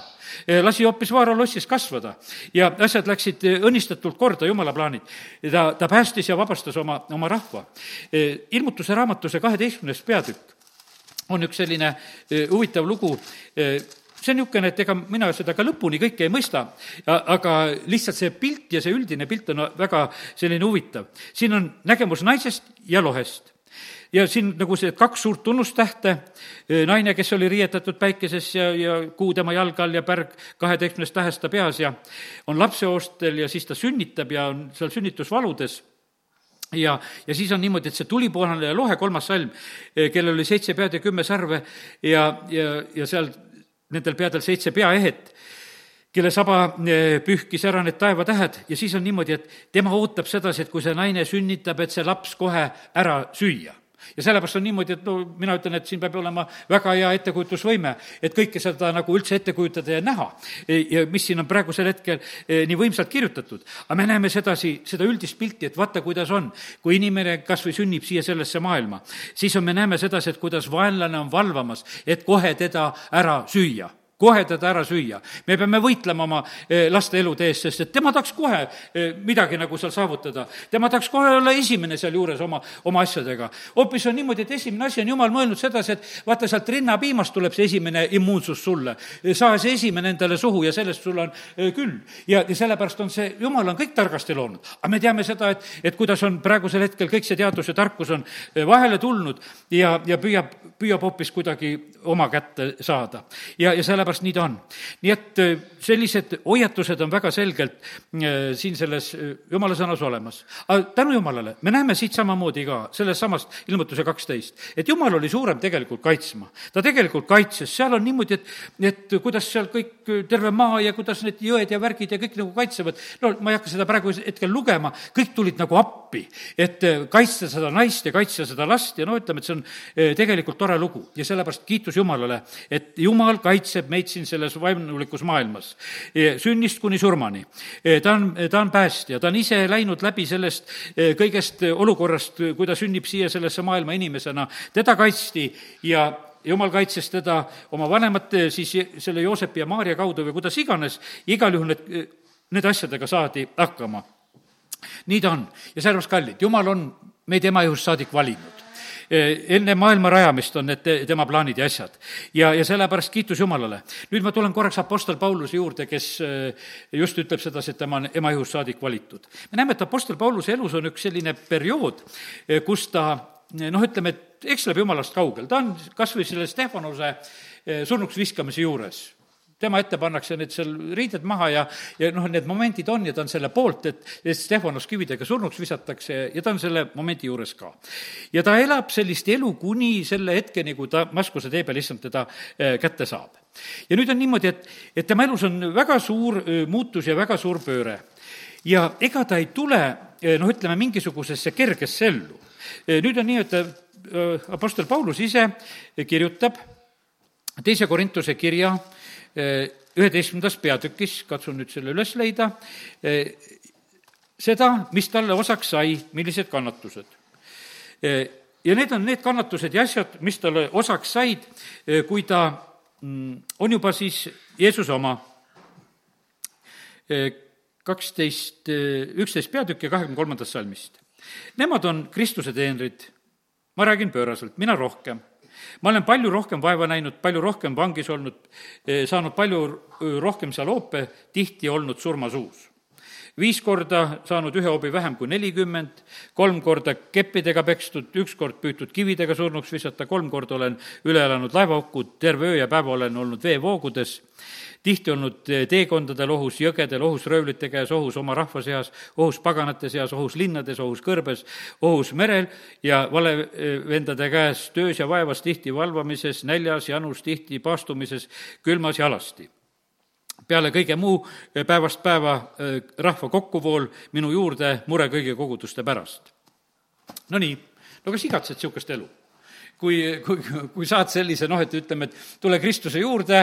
lasi hoopis Vaaro lossis kasvada ja asjad läksid õnnistatult korda Jumala plaanil plaanid. ta, ta päästis ja vabastas oma, oma rahva. E, ilmutuse raamatuse kaheteistkümnes peatükk on üks selline e, huvitav lugu, e, see on niisugune, et ega mina seda ka lõpuni kõike ei mõista, aga lihtsalt see pilt ja see üldine pilt on väga selline huvitav. siin on nägemus naisest ja lohest ja siin nagu see kaks suurt tunnustähte, naine, kes oli riietatud päikeses ja, ja kuu tema jalge all ja pärg kaheteistkümnest tähest ta peas ja on lapseoostel ja siis ta sünnitab ja on seal sünnitusvaludes. Ja, ja siis on niimoodi, et see tulipuhane lohe, kolmas salm, kellel oli seitse pead ja kümme sarve ja, ja, ja seal nendel peadel seitse peaehet, kelle saba pühkis ära need taevatähed. Ja siis on niimoodi, et tema ootab sedasi, et kui see naine sünnitab, et see laps kohe ära süüa ja sellepärast on niimoodi, et no mina ütlen, et siin peab olema väga hea ettekujutusvõime, et kõike seda nagu üldse ette kujutada ja näha. ja mis siin on praegusel hetkel e, nii võimsalt kirjutatud. aga me näeme sedasi, seda üldist pilti, et vaata, kuidas on, kui inimene kas või sünnib siia sellesse maailma, siis on, me näeme sedasi, et kuidas vaenlane on valvamas, et kohe teda ära süüa kohe teda ära süüa. me peame võitlema oma eh, laste elude eest, sest et tema tahaks kohe eh, midagi nagu seal saavutada. tema tahaks kohe olla esimene sealjuures oma, oma asjadega. hoopis on niimoodi, et esimene asi on jumal mõelnud sedasi, et vaata, sealt rinnapiimast tuleb see esimene immuunsus sulle. saa see esimene endale suhu ja sellest sul on eh, küll. ja, ja sellepärast on see, jumal on kõik targasti loonud. aga me teame seda, et, et kuidas on praegusel hetkel kõik see teadus ja tarkus on vahele tulnud ja, ja püüab, püüab hoopis kuidagi oma kätte saada. ja, ja sellepärast sellepärast nii ta on. nii et äh, sellised hoiatused on väga selgelt äh, siin selles äh, jumala sõnas olemas. aga tänu jumalale, me näeme siit samamoodi ka, sellest samast ilmutuse kaksteist, et jumal oli suurem tegelikult kaitsma. ta tegelikult kaitses, seal on niimoodi, et, et kuidas seal kõik, terve maa ja kuidas need jõed ja värgid ja kõik nagu kaitsevad, no ma ei hakka seda praegu hetkel lugema, kõik tulid nagu appi, et kaitsta seda naist ja kaitsta seda last ja no ütleme, et see on tegelikult tore lugu ja sellepärast kiitus Jumalale, et Jumal kaitseb meid siin selles vaimulikus maailmas, sünnist kuni surmani. ta on, ta on päästja, ta on ise läinud läbi sellest kõigest olukorrast, kui ta sünnib siia sellesse maailma inimesena, teda kaitsti ja jumal kaitses teda oma vanemate, siis selle Joosepi ja Maarja kaudu või kuidas iganes, igal juhul need, nende asjadega saadi hakkama. nii ta on. Ja sellepärast, kallid, jumal on meid ema juhust saadik valinud enne maailma rajamist on need tema plaanid ja asjad. ja, ja sellepärast kiitus Jumalale. nüüd ma tulen korraks Apostel Pauluse juurde, kes eh, just ütleb sedasi, et tema on ema ihust saadik valitud. me näeme, et Apostel Pauluse elus on üks selline periood, eh, kus ta noh, ütleme, et eksleb Jumalast kaugel, ta on kas või selle Stefanuse surnuks viskamise juures tema ette pannakse need seal riided maha ja, ja noh, need momendid on ja ta on selle poolt, et, Stefanos kividega surnuks visatakse ja ta on selle momendi juures ka. ja ta elab sellist elu kuni selle hetkeni, kui ta Maskuse tee peal issand teda eh, kätte saab. ja nüüd on niimoodi, et, et tema elus on väga suur eh, muutus ja väga suur pööre. ja ega ta ei tule eh, noh, ütleme mingisugusesse kergesse ellu. nüüd on nii, et Apostel Paulus ise kirjutab teise Korintuse kirja üheteistkümnendas peatükis, katsun nüüd selle üles leida, seda, mis talle osaks sai, millised kannatused. ja need on need kannatused ja asjad, mis talle osaks said, kui ta mm, on juba siis Jeesuse oma. kaksteist, üksteist peatükki kahekümne kolmandast salmist. Nemad on Kristuse teenrid, ma räägin pööraselt, mina rohkem ma olen palju rohkem vaeva näinud, palju rohkem vangis olnud, eh, saanud palju eh, rohkem seal hoope, tihti olnud surmasuus viis korda saanud ühe hoobi vähem kui nelikümmend, kolm korda keppidega pekstud, üks kord püütud kividega surnuks visata, kolm korda olen üle elanud laevaauku, terve öö ja päeva olen olnud veevoogudes tihti olnud teekondadel ohus, jõgedel ohus, röövlite käes ohus, oma rahva seas, ohus paganate seas, ohus linnades, ohus kõrbes, ohus merel ja valevendade käes töös ja vaevas, tihti valvamises, näljas, janus, tihti paastumises, külmas ja alasti peale kõige muu päevast päeva äh, rahva kokkuvool minu juurde mure kõigi koguduste pärast. Nonii, no kas igatsed niisugust elu? kui, kui, kui saad sellise noh, et ütleme, et tule Kristuse juurde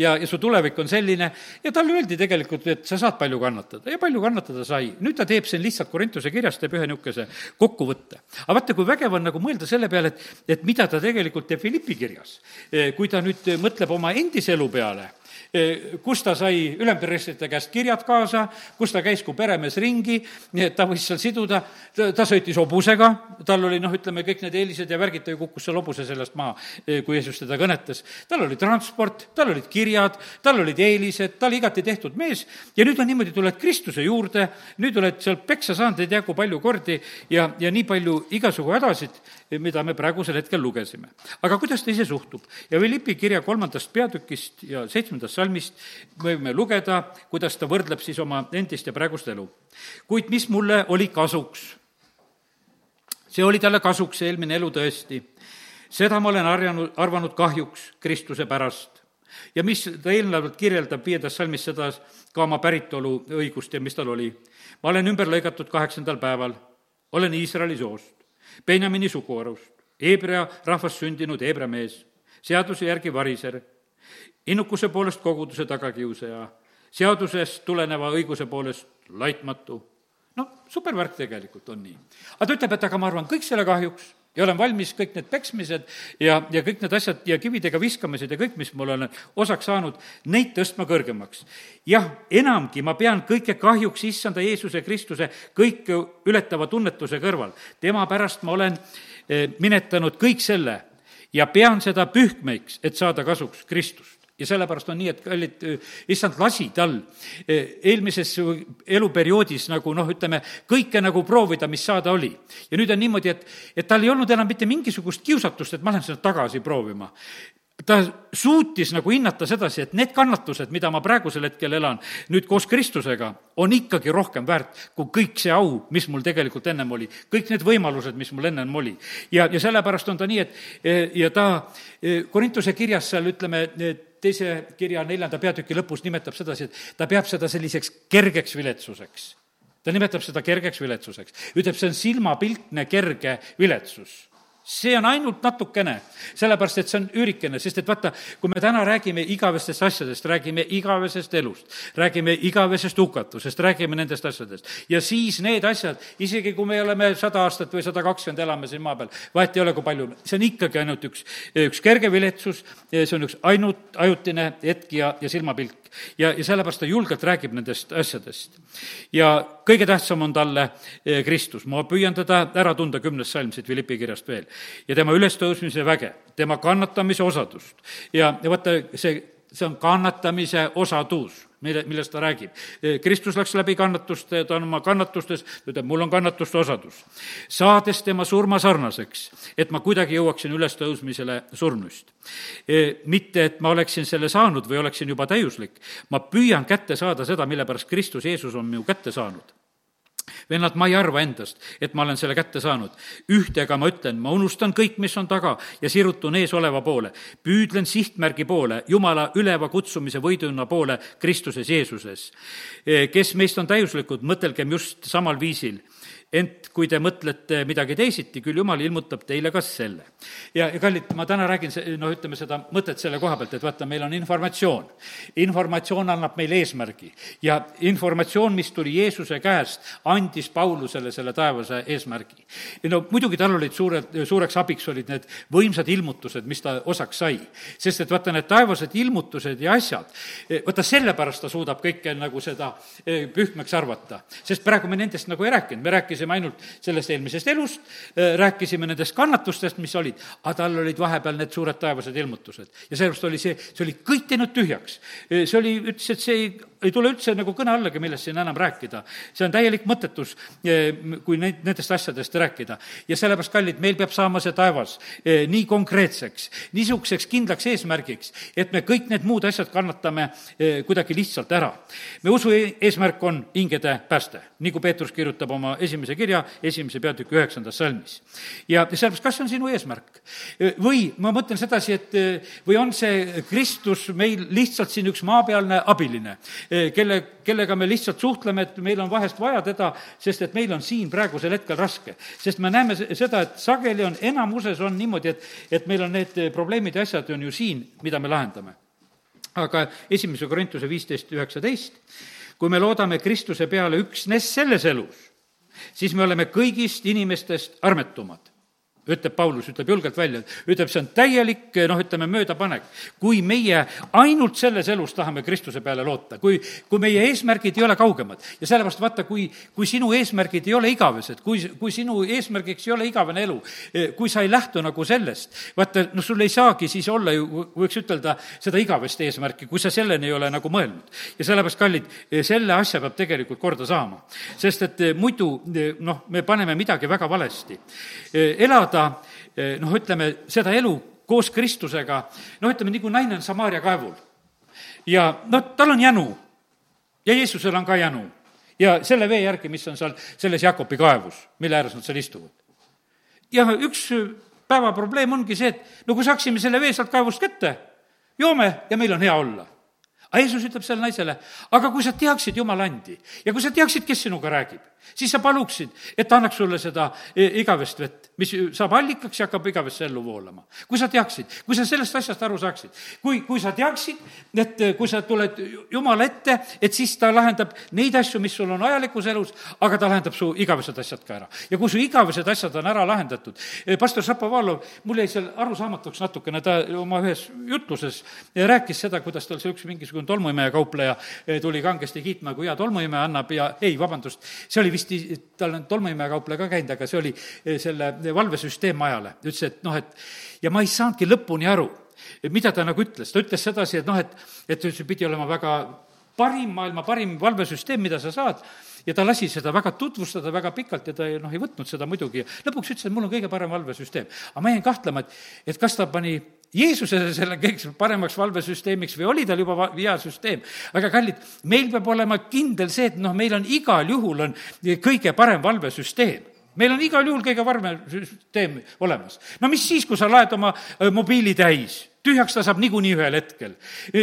ja, ja su tulevik on selline ja talle öeldi tegelikult, et sa saad palju kannatada ja palju kannatada sai. nüüd ta teeb siin lihtsalt Korintuse kirjas, teeb ühe niisuguse kokkuvõtte. aga vaata, kui vägev on nagu mõelda selle peale, et, et mida ta tegelikult teeb Philippi kirjas. kui ta nüüd mõtleb oma endise elu peale kus ta sai ülempreestrite käest kirjad kaasa, kus ta käis kui peremees ringi, ta võis seal siduda, ta sõitis hobusega, tal oli noh, ütleme, kõik need eelised ja värgid, ta ju kukkus seal hobuse sellest maha, eh, kui Jeesus teda kõnetas. tal oli transport, tal olid kirjad, tal olid eelised, ta oli igati tehtud mees ja nüüd on niimoodi, tuled Kristuse juurde, nüüd oled seal peksa saanud ei tea kui palju kordi ja, ja nii palju igasugu hädasid, mida me praegusel hetkel lugesime. aga kuidas ta ise suhtub? ja Philippi kirja kolmandast peatükist ja seitsmendast salmist võime lugeda, kuidas ta võrdleb siis oma endist ja praegust elu. kuid mis mulle oli kasuks? see oli talle kasuks, see eelmine elu tõesti. seda ma olen arjanud, arvanud kahjuks Kristuse pärast. ja mis ta eelnevalt kirjeldab viiendas salmis seda ka oma päritolu õigust ja mis tal oli. ma olen ümber lõigatud kaheksandal päeval, olen Iisraeli soost Benjamini suguharust, Hebra rahvast sündinud Hebra mees, seaduse järgi variser, innukuse poolest koguduse tagakiusaja, seadusest tuleneva õiguse poolest laitmatu. noh, supervärk tegelikult on nii. aga ta ütleb, et aga ma arvan kõik selle kahjuks, ja olen valmis kõik need peksmised ja, ja kõik need asjad ja kividega viskamised ja kõik, mis mul on osaks saanud, neid tõstma kõrgemaks. jah, enamgi ma pean kõike kahjuks issanda Jeesuse Kristuse kõike ületava tunnetuse kõrval. tema pärast ma olen eh, minetanud kõik selle ja pean seda pühkmeiks, et saada kasuks Kristust ja sellepärast on nii, et kallid, issand lasi tal eh, eelmises eluperioodis nagu noh, ütleme, kõike nagu proovida, mis saada oli. ja nüüd on niimoodi, et, et tal ei olnud enam mitte mingisugust kiusatust, et ma lähen seda tagasi proovima ta suutis nagu hinnata sedasi, et need kannatused, mida ma praegusel hetkel elan nüüd koos Kristusega, on ikkagi rohkem väärt kui kõik see au, mis mul tegelikult ennem oli. kõik need võimalused, mis mul ennem oli. ja, ja sellepärast on ta nii, et ja ta Korintuse kirjas seal ütleme, teise kirja neljanda peatüki lõpus nimetab sedasi, et ta peab seda selliseks kergeks viletsuseks. ta nimetab seda kergeks viletsuseks. ütleb, see on silmapiltne kerge viletsus see on ainult natukene, sellepärast et see on üürikene, sest et vaata, kui me täna räägime igavestest asjadest, räägime igavesest elust, räägime igavesest hukatusest, räägime nendest asjadest, ja siis need asjad, isegi kui me oleme sada aastat või sada kakskümmend elame siin maa peal, vahet ei ole, kui palju, see on ikkagi ainult üks, üks kerge viletsus, see on üks ainult ajutine hetk ja, ja silmapilk ja, ja sellepärast ta julgelt räägib nendest asjadest. ja kõige tähtsam on talle eh, Kristus, ma püüan teda ära tunda kümnes salm siit Philippi kirjast veel. ja tema ülestõusmise väge, tema kannatamise osadust ja, ja vaata, see, see on kannatamise osadus mille, millest ta räägib. Kristus läks läbi kannatuste, ta on oma kannatustes, ta ütleb, mul on kannatuste osadus. saades tema surma sarnaseks, et ma kuidagi jõuaksin ülestõusmisele surnust. mitte, et ma oleksin selle saanud või oleksin juba täiuslik, ma püüan kätte saada seda, mille pärast Kristus Jeesus on minu kätte saanud vennad, ma ei arva endast, et ma olen selle kätte saanud. ühte aga ma ütlen, ma unustan kõik, mis on taga ja sirutun eesoleva poole. püüdlen sihtmärgi poole, Jumala üleva kutsumise võiduna poole Kristuses Jeesuses. kes meist on täiuslikud, mõtelgem just samal viisil ent kui te mõtlete midagi teisiti, küll jumal ilmutab teile ka selle. ja, ja kallid, ma täna räägin, noh, ütleme seda mõtet selle koha pealt, et vaata, meil on informatsioon. informatsioon annab meile eesmärgi ja informatsioon, mis tuli Jeesuse käest, andis Paulusele selle taevase eesmärgi. no muidugi tal olid suured, suureks abiks olid need võimsad ilmutused, mis ta osaks sai. sest et vaata, need taevased ilmutused ja asjad, vaata sellepärast ta suudab kõike nagu seda eh, pühmeks arvata. sest praegu me nendest nagu ei rääkinud, me rääkisime rääkisime ainult sellest eelmisest elust, äh, rääkisime nendest kannatustest, mis olid, aga tal olid vahepeal need suured taevased ilmutused. ja sellepärast oli see, see oli kõik teinud tühjaks. Äh, see oli, ütles, et see ei, ei tule üldse nagu kõne allagi, millest siin enam rääkida. see on täielik mõttetus, äh, kui neid, nendest asjadest rääkida. ja sellepärast, kallid, meil peab saama see taevas nii konkreetseks, niisuguseks kindlaks eesmärgiks, et me kõik need muud asjad kannatame kuidagi lihtsalt ära. me usu e-, eesmärk on hingede pääste, nagu Peetrus kirjutab oma esimese kirja esimese peatüki üheksandas salmis. ja sellepärast, kas see on sinu eesmärk? või ma mõtlen sedasi, et või on see Kristus meil lihtsalt siin üks maapealne abiline, kelle, kellega me lihtsalt suhtleme, et meil on vahest vaja teda, sest et meil on siin praegusel hetkel raske. sest me näeme seda, et sageli on, enamuses on niimoodi, et, et meil on need probleemid ja asjad on ju siin, mida me lahendame. aga esimese Korintuse viisteist üheksateist, kui me loodame Kristuse peale üksnes selles elus, siis me oleme kõigist inimestest armetumad ütleb Paulus, ütleb julgelt välja, ütleb, see on täielik noh, ütleme möödapanek. kui meie ainult selles elus tahame Kristuse peale loota, kui, kui meie eesmärgid ei ole kaugemad ja sellepärast vaata, kui, kui sinu eesmärgid ei ole igavesed, kui, kui sinu eesmärgiks ei ole igavene elu, kui sa ei lähtu nagu sellest, vaata, noh, sul ei saagi siis olla ju, võiks ütelda, seda igavest eesmärki, kui sa selleni ei ole nagu mõelnud. ja sellepärast, kallid, selle asja peab tegelikult korda saama. sest et muidu noh, me paneme midagi väga valesti. elada elada eh, noh, ütleme, seda elu koos Kristusega, noh, ütleme, nagu naine on Samaaria kaevul. ja noh, tal on jänu ja Jeesusel on ka jänu. ja selle vee järgi, mis on seal selles Jakobi kaevus, mille ääres nad seal istuvad. ja üks päeva probleem ongi see, et no kui saaksime selle vee sealt kaevust kätte, joome ja meil on hea olla aga Jeesus ütleb sellele naisele, aga kui sa teaksid Jumala andi ja kui sa teaksid, kes sinuga räägib, siis sa paluksid, et ta annaks sulle seda e, igavest vett mis saab allikaks ja hakkab igavesse ellu voolama. kui sa teaksid, kui sa sellest asjast aru saaksid, kui, kui sa teaksid, et kui sa tuled Jumala ette, et siis ta lahendab neid asju, mis sul on ajalikus elus, aga ta lahendab su igavesed asjad ka ära. ja kui su igavesed asjad on ära lahendatud, eh, pastor Šapovalov, mul jäi seal arusaamatuks natukene, ta oma ühes jutluses rääkis seda, kuidas tal see üks mingisugune tolmuimeja kaupleja eh, tuli kangesti kiitma, kui hea tolmuimeja annab ja ei, vabandust, see oli vist, tal on tolmuimeja kaupleja ka käinud, aga see oli eh, selle valvesüsteem ajale. ütles, et noh, et ja ma ei saanudki lõpuni aru, mida ta nagu ütles, ta ütles sedasi, et noh, et, et see pidi olema väga parim, maailma parim valvesüsteem, mida sa saad, ja ta lasi seda väga tutvustada väga pikalt ja ta noh, ei võtnud seda muidugi. lõpuks ütles, et mul on kõige parem valvesüsteem. aga ma jäin kahtlema, et, et kas ta pani Jeesuse selle kõige paremaks valvesüsteemiks või oli tal juba hea süsteem. aga kallid, meil peab olema kindel see, et noh, meil on igal juhul on kõige parem valvesüsteem meil on igal juhul kõige varmem süsteem olemas. no mis siis, kui sa laed oma äh, mobiili täis? Tühjaks ta saab niikuinii ühel hetkel.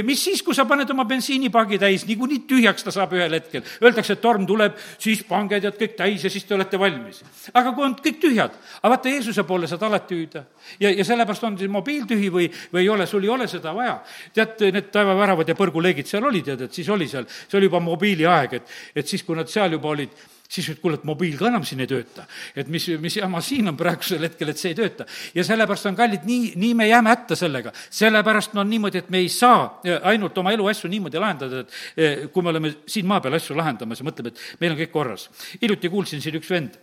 Mis siis, kui sa paned oma bensiinipaagi täis, niikuinii tühjaks ta saab ühel hetkel. Öeldakse, et torm tuleb, siis pange tead kõik täis ja siis te olete valmis. aga kui on kõik tühjad, aga vaata, Jeesuse poole saad alati hüüda. ja, ja sellepärast on see mobiil tühi või, või ei ole, sul ei ole seda vaja. tead, need taevaväravad ja põrguleegid seal olid, tead, et siis oli seal, see oli juba mobiiliaeg, et, et siis, kui nad seal juba olid siis ütled, kuule, et mobiil ka enam siin ei tööta. et mis, mis jama siin on praegusel hetkel, et see ei tööta. ja sellepärast on kallid, nii, nii me jääme hätta sellega. Sellepärast on niimoodi, et me ei saa eh, ainult oma eluasju niimoodi lahendada, et eh, kui me oleme siin maa peal asju lahendamas ja mõtleme, et meil on kõik korras. hiljuti kuulsin siin üks vend,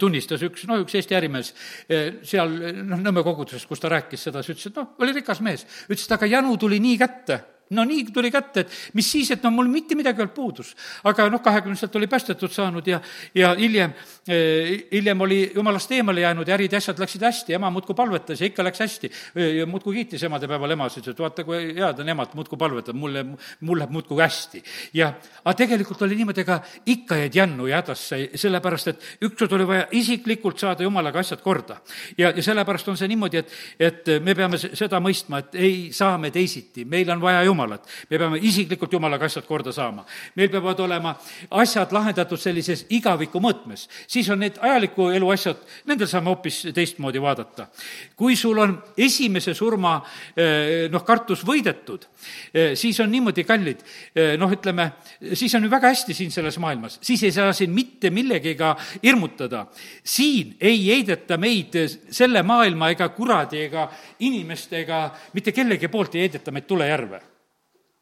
tunnistas üks, no üks Eesti ärimees eh, seal noh, Nõmme koguduses, kus ta rääkis seda, siis ütles, et noh, oli rikas mees. ütles, et aga janu tuli nii kätte no nii tuli kätte, et mis siis, et no mul mitte midagi ei olnud puudus. aga noh, kahekümneselt oli päästetud saanud ja, ja hiljem, eh, hiljem oli jumalast eemale jäänud ja ärid ja asjad läksid hästi, ema muudkui palvetas ja ikka läks hästi. ja muudkui kiitis emadepäeval emasid, et vaata, kui head on emad, muudkui palvetab, mulle, mul läheb muudkui hästi. ja, aga tegelikult oli niimoodi, ega ikka jäid jännu ja hädasse, sellepärast et ükskord oli vaja isiklikult saada jumalaga asjad korda. ja, ja sellepärast on see niimoodi, et, et me peame seda mõistma, et ei saa me teisiti, meil on vaja jumalat Jumalat. me peame isiklikult Jumalaga asjad korda saama. meil peavad olema asjad lahendatud sellises igaviku mõõtmes. siis on need ajaliku elu asjad, nendel saame hoopis teistmoodi vaadata. kui sul on esimese surma eh, noh, kartus võidetud, eh, siis on niimoodi kallid, eh, noh, ütleme, siis on ju väga hästi siin selles maailmas, siis ei saa siin mitte millegiga hirmutada. siin ei heideta meid selle maailma ega kuradi ega inimeste ega mitte kellegi poolt ei heideta meid tulejärve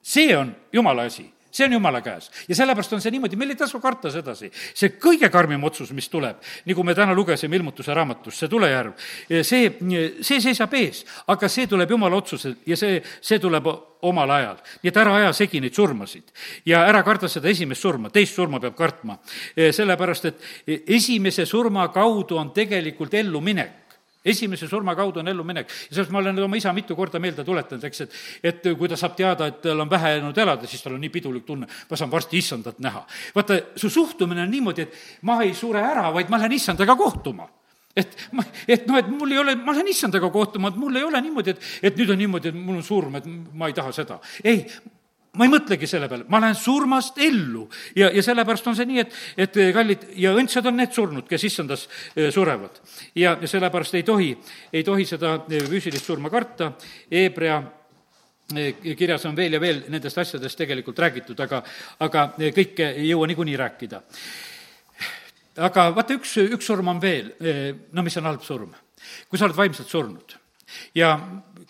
see on jumala asi see on jumala käes. ja sellepärast on see niimoodi, meil ei tasu karta sedasi. see kõige karmim otsus, mis tuleb, nagu me täna lugesime ilmutuse raamatust, see tulejärv, see, see seisab ees, aga see tuleb jumala otsusel ja see, see tuleb omal ajal. nii et ära aja segi neid surmasid ja ära karda seda esimest surma, teist surma peab kartma. sellepärast, et esimese surma kaudu on tegelikult elluminek esimese surma kaudu on elluminek. ja sellest ma olen oma isa mitu korda meelde tuletanud, eks, et, et kui ta saab teada, et tal on vähe jäänud elada, siis tal on nii pidulik tunne, ma saan varsti issandat näha. vaata, su suhtumine on niimoodi, et ma ei sure ära, vaid ma lähen issandaga kohtuma et ma, et noh, et mul ei ole, ma lähen issandaga kohtuma, et mul ei ole niimoodi, et, et nüüd on niimoodi, et mul on surm, et ma ei taha seda. ei, ma ei mõtlegi selle peale, ma lähen surmast ellu ja, ja sellepärast on see nii, et, et kallid ja õndsad on need surnud, kes issandas eh, surevad. ja, ja sellepärast ei tohi, ei tohi seda eh, füüsilist surma karta, Hebra eh, kirjas on veel ja veel nendest asjadest tegelikult räägitud, aga, aga kõike ei jõua niikuinii rääkida. aga vaata, üks, üks surm on veel, no mis on halb surm. kui sa oled vaimselt surnud ja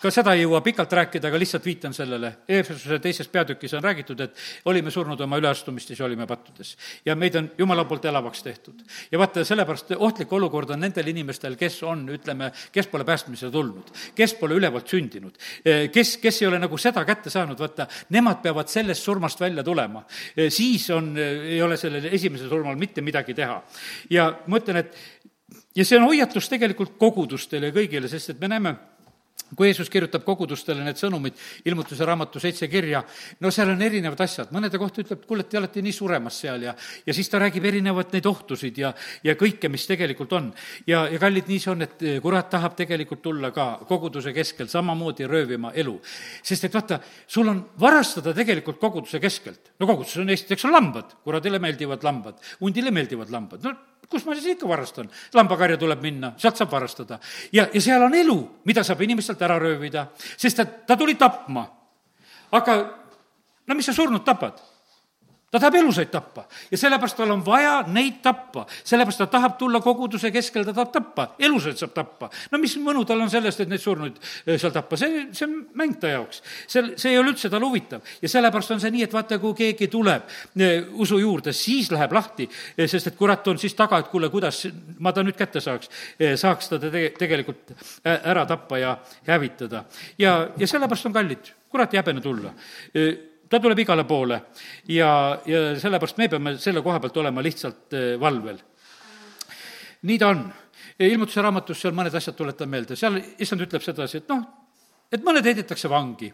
ka seda ei jõua pikalt rääkida, aga lihtsalt viitan sellele. Eefesuse teises peatükis on räägitud, et olime surnud oma üleastumistes ja olime pattudes. ja meid on Jumala poolt elavaks tehtud. ja vaata, sellepärast ohtlik olukord on nendel inimestel, kes on, ütleme, kes pole päästmisele tulnud, kes pole ülevalt sündinud, kes, kes ei ole nagu seda kätte saanud, vaata, nemad peavad sellest surmast välja tulema. siis on, ei ole sellel esimesel surmal mitte midagi teha. ja ma ütlen, et ja see on hoiatus tegelikult kogudustele ja kõigile, sest et me näeme, kui Jeesus kirjutab kogudustele need sõnumid, ilmutuse raamatu seitse kirja, no seal on erinevad asjad, mõnede kohta ütleb, kuule, te olete nii suremas seal ja, ja siis ta räägib erinevat neid ohtusid ja, ja kõike, mis tegelikult on. ja, ja kallid, nii see on, et kurat tahab tegelikult tulla ka koguduse keskel samamoodi röövima elu. sest et vaata, sul on varastada tegelikult koguduse keskelt. no koguduses on esiteks on lambad, kuradile meeldivad lambad, hundile meeldivad lambad, no kus ma siis ikka varastan? lambakarja tuleb minna, sealt saab varastada. ja, ja seal on elu, mida saab inimestelt ära röövida, sest ta, ta tuli tapma. aga no mis sa surnud tapad? Ta tahab elusaid tappa. Ja sellepärast tal on vaja neid tappa, sellepärast ta tahab tulla koguduse keskel, ta tahab tappa, elusaid saab tappa. no mis mõnu tal on sellest, et neid surnuid eh, seal tappa, see, see on mäng ta jaoks. see, see ei ole üldse tal huvitav. Ja sellepärast on see nii, et vaata, kui keegi tuleb eh, usu juurde, siis läheb lahti, eh, sest et kurat on siis taga, et kuule, kuidas ma ta nüüd kätte saaks, saaks ta te tegelikult ära tappa ja hävitada. ja, ja sellepärast on kallid, kurat ei häbene tulla ta tuleb igale poole ja, ja sellepärast me peame selle koha pealt olema lihtsalt eh, valvel. nii ta on. ilmutuse raamatus seal mõned asjad tuletan meelde, seal issand ütleb sedasi, et noh, et mõned heidetakse vangi,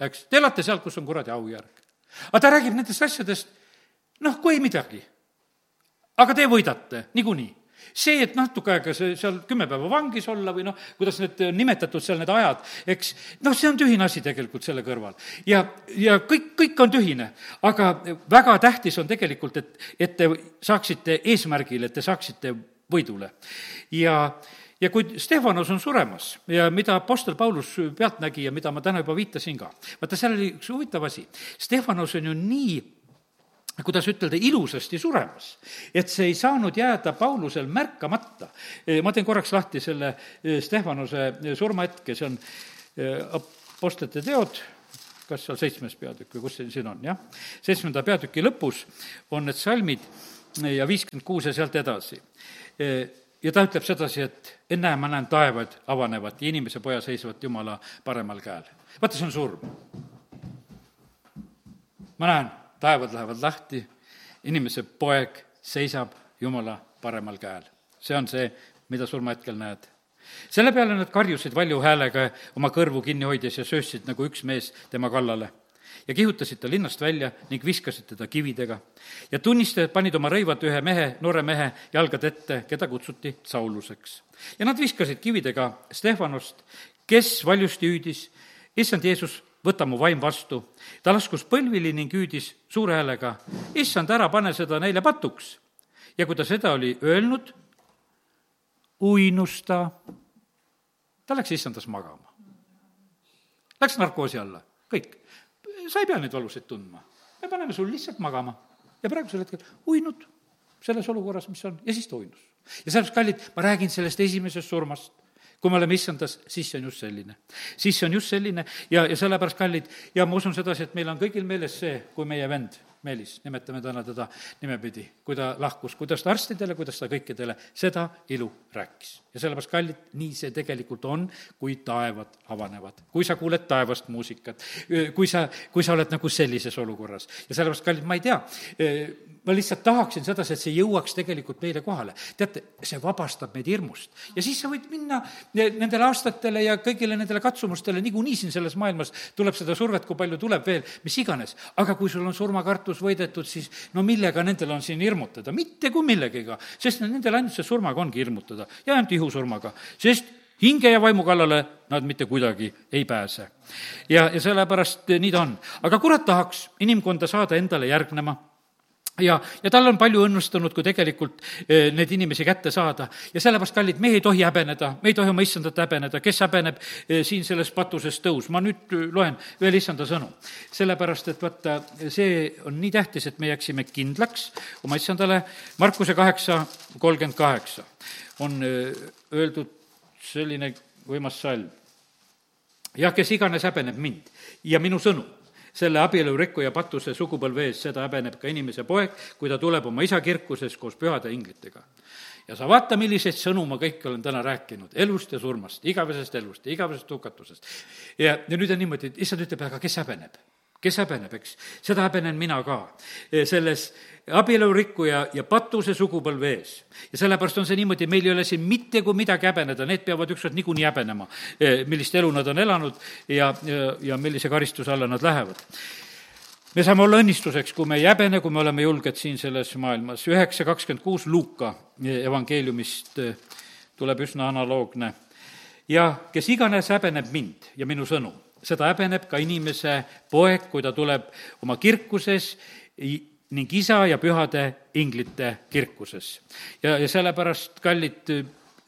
eks, te elate seal, kus on kuradi aujärg. aga ta räägib nendest asjadest, noh, kui midagi. aga te võidate niikuinii see, et natuke aega see seal kümme päeva vangis olla või noh, kuidas need nimetatud seal need ajad, eks, noh, see on tühine asi tegelikult selle kõrval. ja, ja kõik, kõik on tühine, aga väga tähtis on tegelikult, et, et te saaksite eesmärgile, et te saaksite võidule. ja ja kui Stefanos on suremas ja mida Apostel Paulus pealt nägi ja mida ma täna juba viitasin ka, vaata, seal oli üks huvitav asi. Stefanos on ju nii kuidas ütelda, ilusasti suremas. et see ei saanud jääda Paulusel märkamata. ma teen korraks lahti selle eh, Stefanuse eh, surmahetke, see on Apostlite teod, kas seal seitsmes peatükk või kus see siin on, jah? seitsmenda peatüki lõpus on need salmid ja viiskümmend kuus ja sealt edasi. ja ta ütleb sedasi, et ennäe, ma näen taevad avanevat ja inimese poja seisvat Jumala paremal käel. vaata, see on surm. ma näen taevad lähevad lahti, inimese poeg seisab Jumala paremal käel. see on see, mida surmahetkel näed. selle peale nad karjusid valju häälega oma kõrvu kinni hoides ja sööstsid nagu üks mees tema kallale ja kihutasid ta linnast välja ning viskasid teda kividega. ja tunnistajad panid oma rõivad ühe mehe, noore mehe jalgade ette, keda kutsuti Sauluseks. ja nad viskasid kividega Stefanost, kes valjusti hüüdis, issand Jeesus, võta mu vaim vastu. ta laskus põlvili ning hüüdis suure häälega, issand, ära pane seda neile patuks. ja kui ta seda oli öelnud, uinus ta. ta läks issandas magama. Läks narkoosi alla, kõik. sa ei pea neid valuseid tundma. me paneme sul lihtsalt magama. ja praegusel hetkel uinud selles olukorras, mis on, ja siis ta uinus. ja sellepärast, kallid, ma räägin sellest esimesest surmast kui me oleme issandas, siis see on just selline. siis see on just selline ja, ja sellepärast, kallid, ja ma usun sedasi, et meil on kõigil meeles see, kui meie vend Meelis, nimetame täna teda nimepidi, kui ta lahkus, kuidas ta arstidele, kuidas ta kõikidele seda ilu rääkis. Ja sellepärast, kallid, nii see tegelikult on, kui taevad avanevad. kui sa kuuled taevast muusikat, kui sa, kui sa oled nagu sellises olukorras. ja sellepärast, kallid, ma ei tea, ma lihtsalt tahaksin sedasi, et see jõuaks tegelikult meile kohale. teate, see vabastab meid hirmust. ja siis sa võid minna nendele aastatele ja kõigile nendele katsumustele, niikuinii siin selles maailmas tuleb seda survet, kui palju tuleb veel, mis iganes. aga kui sul on surmakartus, võidetud, siis no millega nendel on siin hirmutada, mitte kui millegiga, sest nendel ainult see surmaga ongi hirmutada ja ainult ihusurmaga, sest hinge ja vaimu kallale nad mitte kuidagi ei pääse. ja, ja sellepärast nii ta on. aga kurat tahaks inimkonda saada endale järgnema ja, ja tal on palju õnnestunud, kui tegelikult eh, neid inimesi kätte saada. ja sellepärast, kallid, me ei tohi häbeneda, me ei tohi oma issandat häbeneda, kes häbeneb eh, siin selles patuses tõus. ma nüüd loen veel issanda sõnu. sellepärast, et vaata, see on nii tähtis, et me jääksime kindlaks oma issandale. Markuse kaheksa, kolmkümmend kaheksa on öeldud selline võimas salm. jah, kes iganes häbeneb mind ja minu sõnu selle abielurikkuja patuse sugupõlve ees, seda häbeneb ka inimese poeg, kui ta tuleb oma isa kirkuses koos pühade inglitega. ja sa vaata, milliseid sõnu ma kõik olen täna rääkinud, elust ja surmast, igavesest elust ja igavesest hukatusest. ja, ja nüüd on niimoodi, et issand ütleb, aga kes häbeneb? Kes häbeneb, eks, seda häbenen mina ka. selles abielurikkuja ja patuse sugupõlve ees. ja sellepärast on see niimoodi, meil ei ole siin mitte kui midagi häbeneda, need peavad ükskord niikuinii häbenema, eh, millist elu nad on elanud ja, ja, ja millise karistuse alla nad lähevad me saame olla õnnistuseks, kui me ei häbene, kui me oleme julged siin selles maailmas. üheksa kakskümmend kuus Luuka evangeeliumist eh, tuleb üsna analoogne. ja kes iganes häbeneb mind ja minu sõnu, seda häbeneb ka inimese poeg, kui ta tuleb oma kirkuses ning isa ja pühade inglite kirkuses. ja, ja sellepärast, kallid,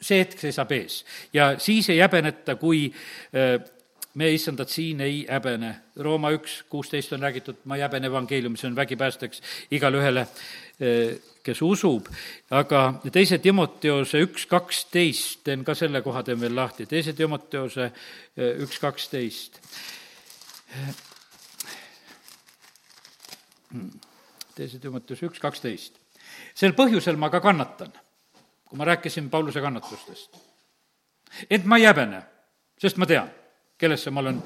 see hetk seisab ees ja siis ei häbeneta, kui äh, me, issandat, siin ei häbene. Rooma üks kuusteist on räägitud, ma ei häbene evangeeliumi, see on vägipäästeks igale ühele, äh, kes usub. aga teise Timoteose üks kaksteist, teen ka selle koha, teen veel lahti, teise Timoteose äh, üks kaksteist teise Timoteuse üks kaksteist. sel põhjusel ma ka kannatan, kui ma rääkisin Pauluse kannatustest. ent ma ei häbene, sest ma tean, kellesse ma olen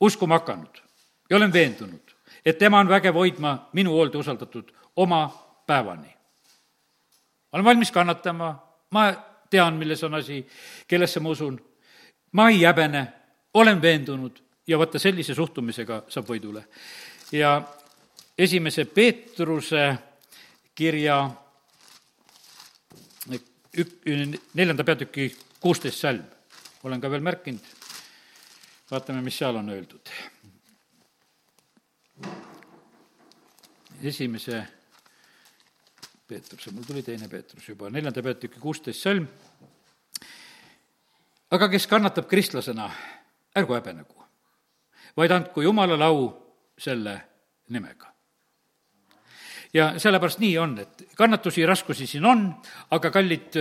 uskuma hakanud ja olen veendunud, et tema on vägev hoidma minu hoolde usaldatud oma päevani. Olen valmis kannatama, ma tean, milles on asi, kellesse ma usun, ma ei häbene, olen veendunud. Ja vaata, sellise suhtumisega saab võidule. ja esimese Peetruse kirja ük-, neljanda peatüki kuusteist salm, olen ka veel märkinud, vaatame, mis seal on öeldud. esimese Peetruse, mul tuli teine Peetrus juba, neljanda peatüki kuusteist salm, aga kes kannatab kristlasena, ärgu häbenegu, vaid andku Jumalale au selle nimega. Ja sellepärast nii on, et kannatusi, raskusi siin on, aga kallid,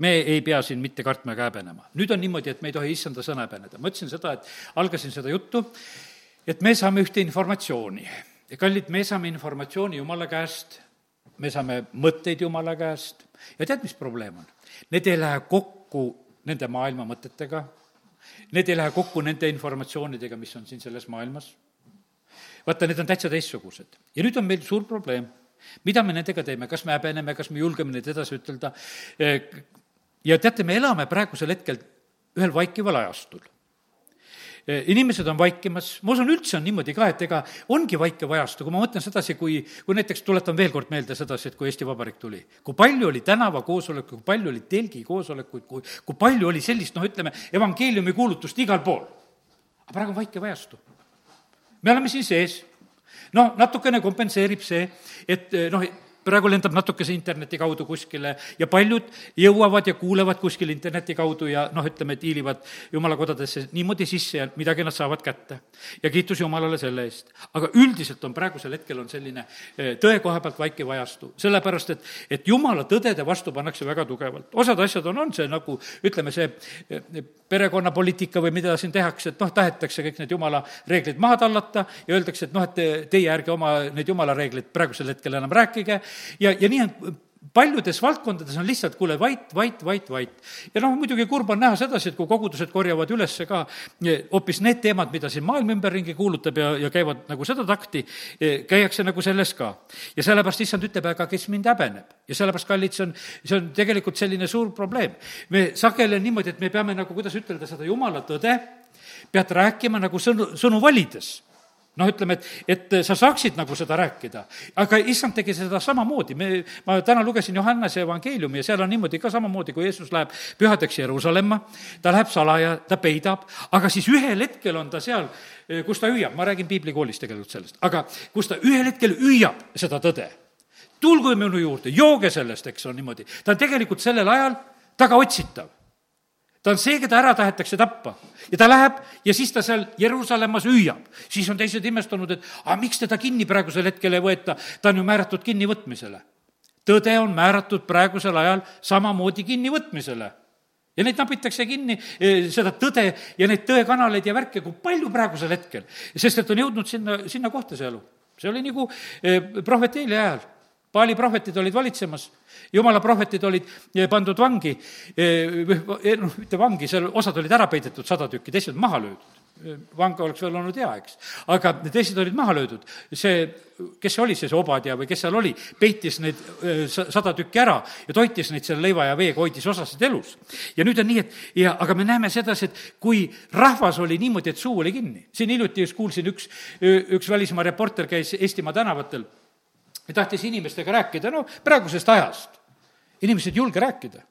me ei pea siin mitte kartma ega häbenema. nüüd on niimoodi, et me ei tohi issanda sõna häbeneda. ma ütlesin seda, et algasin seda juttu, et me saame ühte informatsiooni. Kallid, me saame informatsiooni Jumala käest, me saame mõtteid Jumala käest ja tead, mis probleem on? Need ei lähe kokku nende maailma mõtetega, need ei lähe kokku nende informatsioonidega, mis on siin selles maailmas. vaata, need on täitsa teistsugused. ja nüüd on meil suur probleem mida me nendega teeme, kas me häbeneme, kas me julgeme neid edasi ütelda? ja teate, me elame praegusel hetkel ühel vaikival ajastul inimesed on vaikimas, ma usun, üldse on niimoodi ka, et ega ongi vaikiv ajastu, kui ma mõtlen sedasi, kui, kui näiteks tuletan veel kord meelde sedasi, et kui Eesti Vabariik tuli, kui palju oli tänavakoosolekuid, kui palju oli telgikoosolekuid, kui, kui palju oli sellist, noh, ütleme, evangeeliumi kuulutust igal pool. aga praegu on vaikiv ajastu. me oleme siin sees no natukene kompenseerib see, et noh, praegu lendab natukese interneti kaudu kuskile ja paljud jõuavad ja kuulevad kuskil interneti kaudu ja noh, ütleme, et hiilivad jumala kodadesse niimoodi sisse ja midagi nad saavad kätte. ja kiitus Jumalale selle eest. aga üldiselt on praegusel hetkel on selline eh, tõe koha pealt vaikiv ajastu, sellepärast et, et jumala tõdede vastu pannakse väga tugevalt. osad asjad on, on see nagu ütleme, see eh, perekonnapoliitika või mida siin tehakse, et noh, tahetakse kõik need jumala reeglid maha tallata ja öeldakse, et noh, et teie ärge oma neid jumala reegleid praegusel hetkel enam rääkige ja, ja nii on paljudes valdkondades on lihtsalt, kuule, vait, vait, vait, vait. ja noh, muidugi kurb on näha sedasi, et kui kogudused korjavad üles ka eh, hoopis need teemad, mida siin maailm ümberringi kuulutab ja, ja käivad nagu seda takti, eh, käiakse nagu selles ka. ja sellepärast issand ütleb, aga kes mind häbeneb. ja sellepärast, kallid, see on, see on tegelikult selline suur probleem. me sageli on niimoodi, et me peame nagu, kuidas ütelda, seda jumala tõde, pead rääkima nagu sõnu, sõnu valides noh, ütleme, et, et sa saaksid nagu seda rääkida. aga issand tegi seda samamoodi, me, ma täna lugesin Johannese evangeeliumi ja seal on niimoodi ka samamoodi, kui Jeesus läheb pühadeks Jeruusalemma, ta läheb salaja, ta peidab, aga siis ühel hetkel on ta seal, kus ta hüüab, ma räägin piiblikoolis tegelikult sellest, aga kus ta ühel hetkel hüüab seda tõde. tulge minu juurde, jooge sellest, eks on niimoodi. ta on tegelikult sellel ajal tagaotsitav ta on see, keda ära tahetakse tappa. ja ta läheb ja siis ta seal Jeruusalemmas hüüab. siis on teised imestunud, et aga miks teda kinni praegusel hetkel ei võeta, ta on ju määratud kinnivõtmisele. tõde on määratud praegusel ajal samamoodi kinnivõtmisele ja neid napitakse kinni, eh, seda tõde ja neid tõekanaleid ja värke, kui palju praegusel hetkel. sest et on jõudnud sinna, sinna kohta see elu. see oli nagu eh, prohvet Eeli ajal Paali prohvetid olid valitsemas, jumala prohvetid olid eh, pandud vangi, eh, eh, noh, mitte vangi, seal osad olid ära peidetud, sada tükki, teised maha löödud. vang oleks veel olnud hea, eks. aga teised olid maha löödud. see, kes see oli, see Obadia või kes seal oli, peitis neid sada tükki ära ja toitis neid selle leiva ja veega, hoidis osasid elus. ja nüüd on nii, et ja, aga me näeme sedasi, et kui rahvas oli niimoodi, et suu oli kinni, siin hiljuti just kuulsin, üks, üks välismaa reporter käis Eestimaa tänavatel ja tahtis inimestega rääkida, no praegusest ajast. inimesed ei julge rääkida.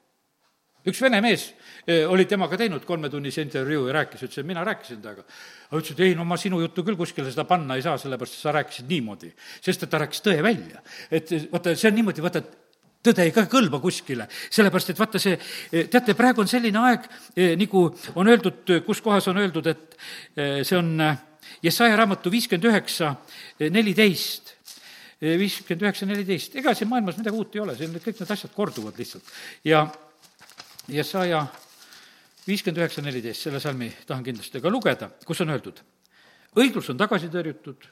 üks vene mees eh, oli temaga teinud kolmetunnise intervjuu ja rääkis, ütles, et mina rääkisin temaga. aga ütles, et ei, no ma sinu juttu küll kuskile seda panna ei saa, sellepärast et sa rääkisid niimoodi. sest et ta rääkis tõe välja. et vaata, see on niimoodi, vaata, et tõde ei ka kõlba kuskile, sellepärast et vaata see, teate, praegu on selline aeg, nagu on öeldud, kus kohas on öeldud, et see on Jesaja raamatu viiskümmend üheksa, neliteist, viiskümmend üheksa, neliteist, ega siin maailmas midagi uut ei ole, siin kõik need asjad korduvad lihtsalt. ja Jesaja viiskümmend üheksa, neliteist, selle salmi tahan kindlasti ka lugeda, kus on öeldud, õiglus on tagasi tõrjutud,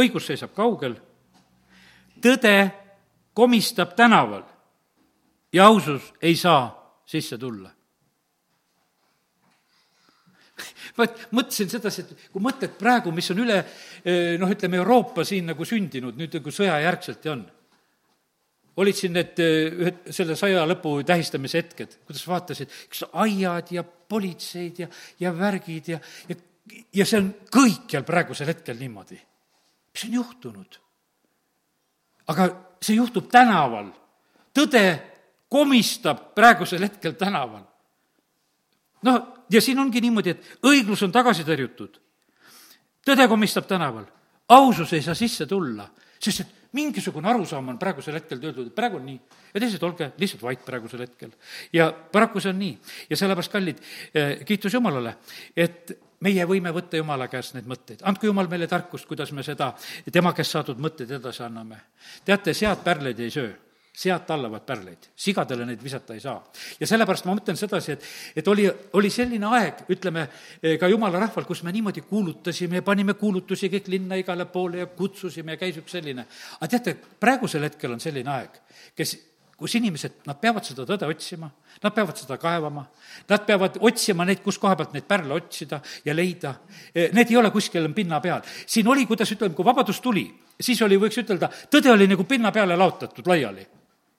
õigus seisab kaugel, tõde komistab tänaval ja ausus ei saa sisse tulla. vot mõtlesin sedasi, et kui mõtled praegu, mis on üle eh, noh, ütleme Euroopa siin nagu sündinud nüüd nagu sõjajärgselt ja on, olid siin need eh, ühed, selle sõja lõpu tähistamise hetked, kuidas vaatasid, eks aiad ja politseid ja, ja värgid ja, ja, ja see on kõikjal praegusel hetkel niimoodi. mis on juhtunud? aga see juhtub tänaval. tõde komistab praegusel hetkel tänaval. noh, ja siin ongi niimoodi, et õiglus on tagasi tõrjutud. tõde komistab tänaval, ausus ei saa sisse tulla, sest et mingisugune arusaam on praegusel hetkel töötud, et praegu on nii. ja teised, olge lihtsalt vait praegusel hetkel. ja paraku see on nii. ja sellepärast, kallid, eh, kiitus Jumalale, et meie võime võtta Jumala käest neid mõtteid, andku Jumal meile tarkust, kuidas me seda tema käest saadud mõtteid edasi anname. teate, sead pärleid ei söö sead tallavad pärleid, sigadele neid visata ei saa. ja sellepärast ma mõtlen sedasi, et, et oli, oli selline aeg, ütleme, ka jumala rahval, kus me niimoodi kuulutasime ja panime kuulutusi kõik linna igale poole ja kutsusime ja käis üks selline. aga teate, praegusel hetkel on selline aeg, kes kus inimesed, nad peavad seda tõde otsima, nad peavad seda kaevama, nad peavad otsima neid, kus koha pealt neid pärle otsida ja leida. Eh, need ei ole kuskil pinna peal. siin oli, kuidas ütleme, kui vabadus tuli, siis oli, võiks ütelda, tõde oli nagu pinna peale laotatud laiali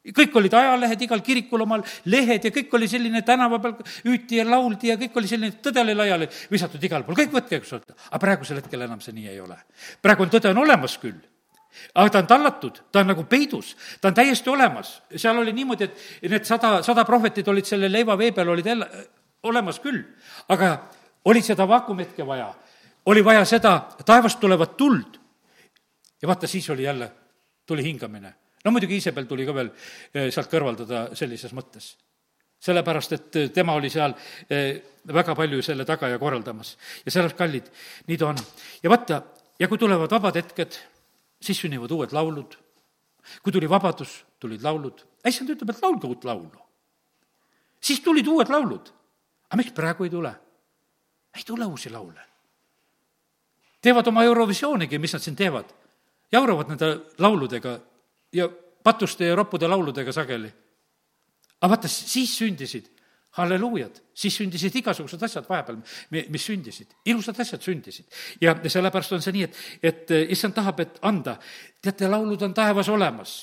kõik olid ajalehed, igal kirikul omal lehed ja kõik oli selline tänava peal hüüti ja lauldi ja kõik oli selline, tõde oli laiali visatud igal pool, kõik võtke, eks ole. aga praegusel hetkel enam see nii ei ole. praegu on tõde on olemas küll aga ta on tallatud, ta on nagu peidus, ta on täiesti olemas. seal oli niimoodi, et need sada, sada prohvetit olid selle leivavee peal, olid jälle olemas küll, aga oli seda vaakumitke vaja, oli vaja seda taevast tulevat tuld. ja vaata, siis oli jälle, tuli hingamine. No muidugi Iisabel tuli ka veel eh, sealt kõrvaldada sellises mõttes. sellepärast, et eh, tema oli seal eh, väga palju selle taga ja korraldamas. ja sellepärast, kallid, nii ta on. ja vaata, ja kui tulevad vabad hetked, siis sünnivad uued laulud. kui tuli vabadus, tulid laulud. issand ütleb, et laulge uut laulu. siis tulid uued laulud. aga miks praegu ei tule? ei tule uusi laule. teevad oma Eurovisioonigi, mis nad siin teevad. jauravad nende lauludega ja patuste ja roppude lauludega sageli. aga vaata, siis sündisid halleluujad, siis sündisid igasugused asjad vahepeal, mis sündisid, ilusad asjad sündisid. ja sellepärast on see nii, et, et issand tahab, et anda, teate, laulud on taevas olemas.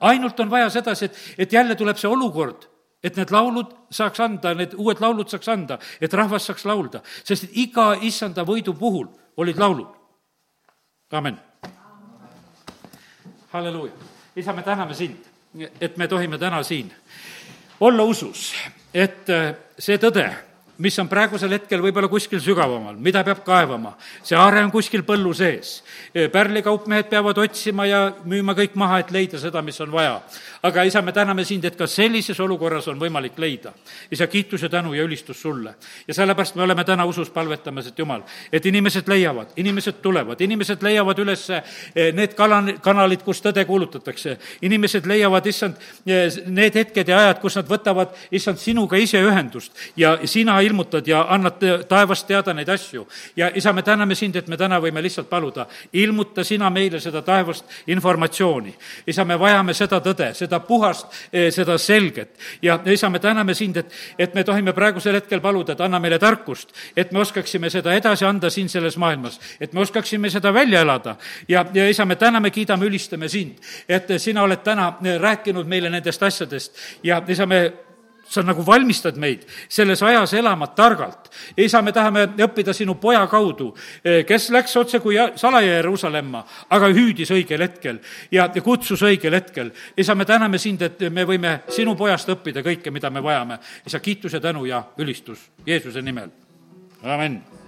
ainult on vaja sedasi, et, et jälle tuleb see olukord, et need laulud saaks anda, need uued laulud saaks anda, et rahvas saaks laulda, sest iga issanda võidu puhul olid laulud. amin. Halleluuja. isa, me täname sind, et me tohime täna siin olla usus et äh, see tõde mis on praegusel hetkel võib-olla kuskil sügavamal, mida peab kaevama. see aare on kuskil põllu sees. pärlikaupmehed peavad otsima ja müüma kõik maha, et leida seda, mis on vaja. aga isa, me täname sind, et ka sellises olukorras on võimalik leida. isa, kiitus ja tänu ja ülistus sulle. ja sellepärast me oleme täna usus palvetamas, et jumal, et inimesed leiavad, inimesed tulevad, inimesed leiavad üles eh, need kala-, kanalid, kus tõde kuulutatakse. inimesed leiavad, issand, eh, need hetked ja ajad, kus nad võtavad, issand, sinuga ise ühendust ja sina ilmutad ja annad taevast teada neid asju. ja isa, me täname sind, et me täna võime lihtsalt paluda, ilmuta sina meile seda taevast informatsiooni. isa, me vajame seda tõde, seda puhast, eh, seda selget. ja isa, me täname sind, et, et me tohime praegusel hetkel paluda, et anna meile tarkust, et me oskaksime seda edasi anda siin selles maailmas, et me oskaksime seda välja elada. ja, ja isa, me täname, kiidame, ülistame sind, et sina oled täna rääkinud meile nendest asjadest ja isa, me sa nagu valmistad meid selles ajas elama targalt. isa, me tahame õppida sinu poja kaudu, kes läks otse kui salaja Jeruusalemma, aga hüüdis õigel hetkel ja, ja kutsus õigel hetkel. isa, me täname sind, et me võime sinu pojast õppida kõike, mida me vajame. isa, kiitus ja tänu ja ülistus Jeesuse nimel. amin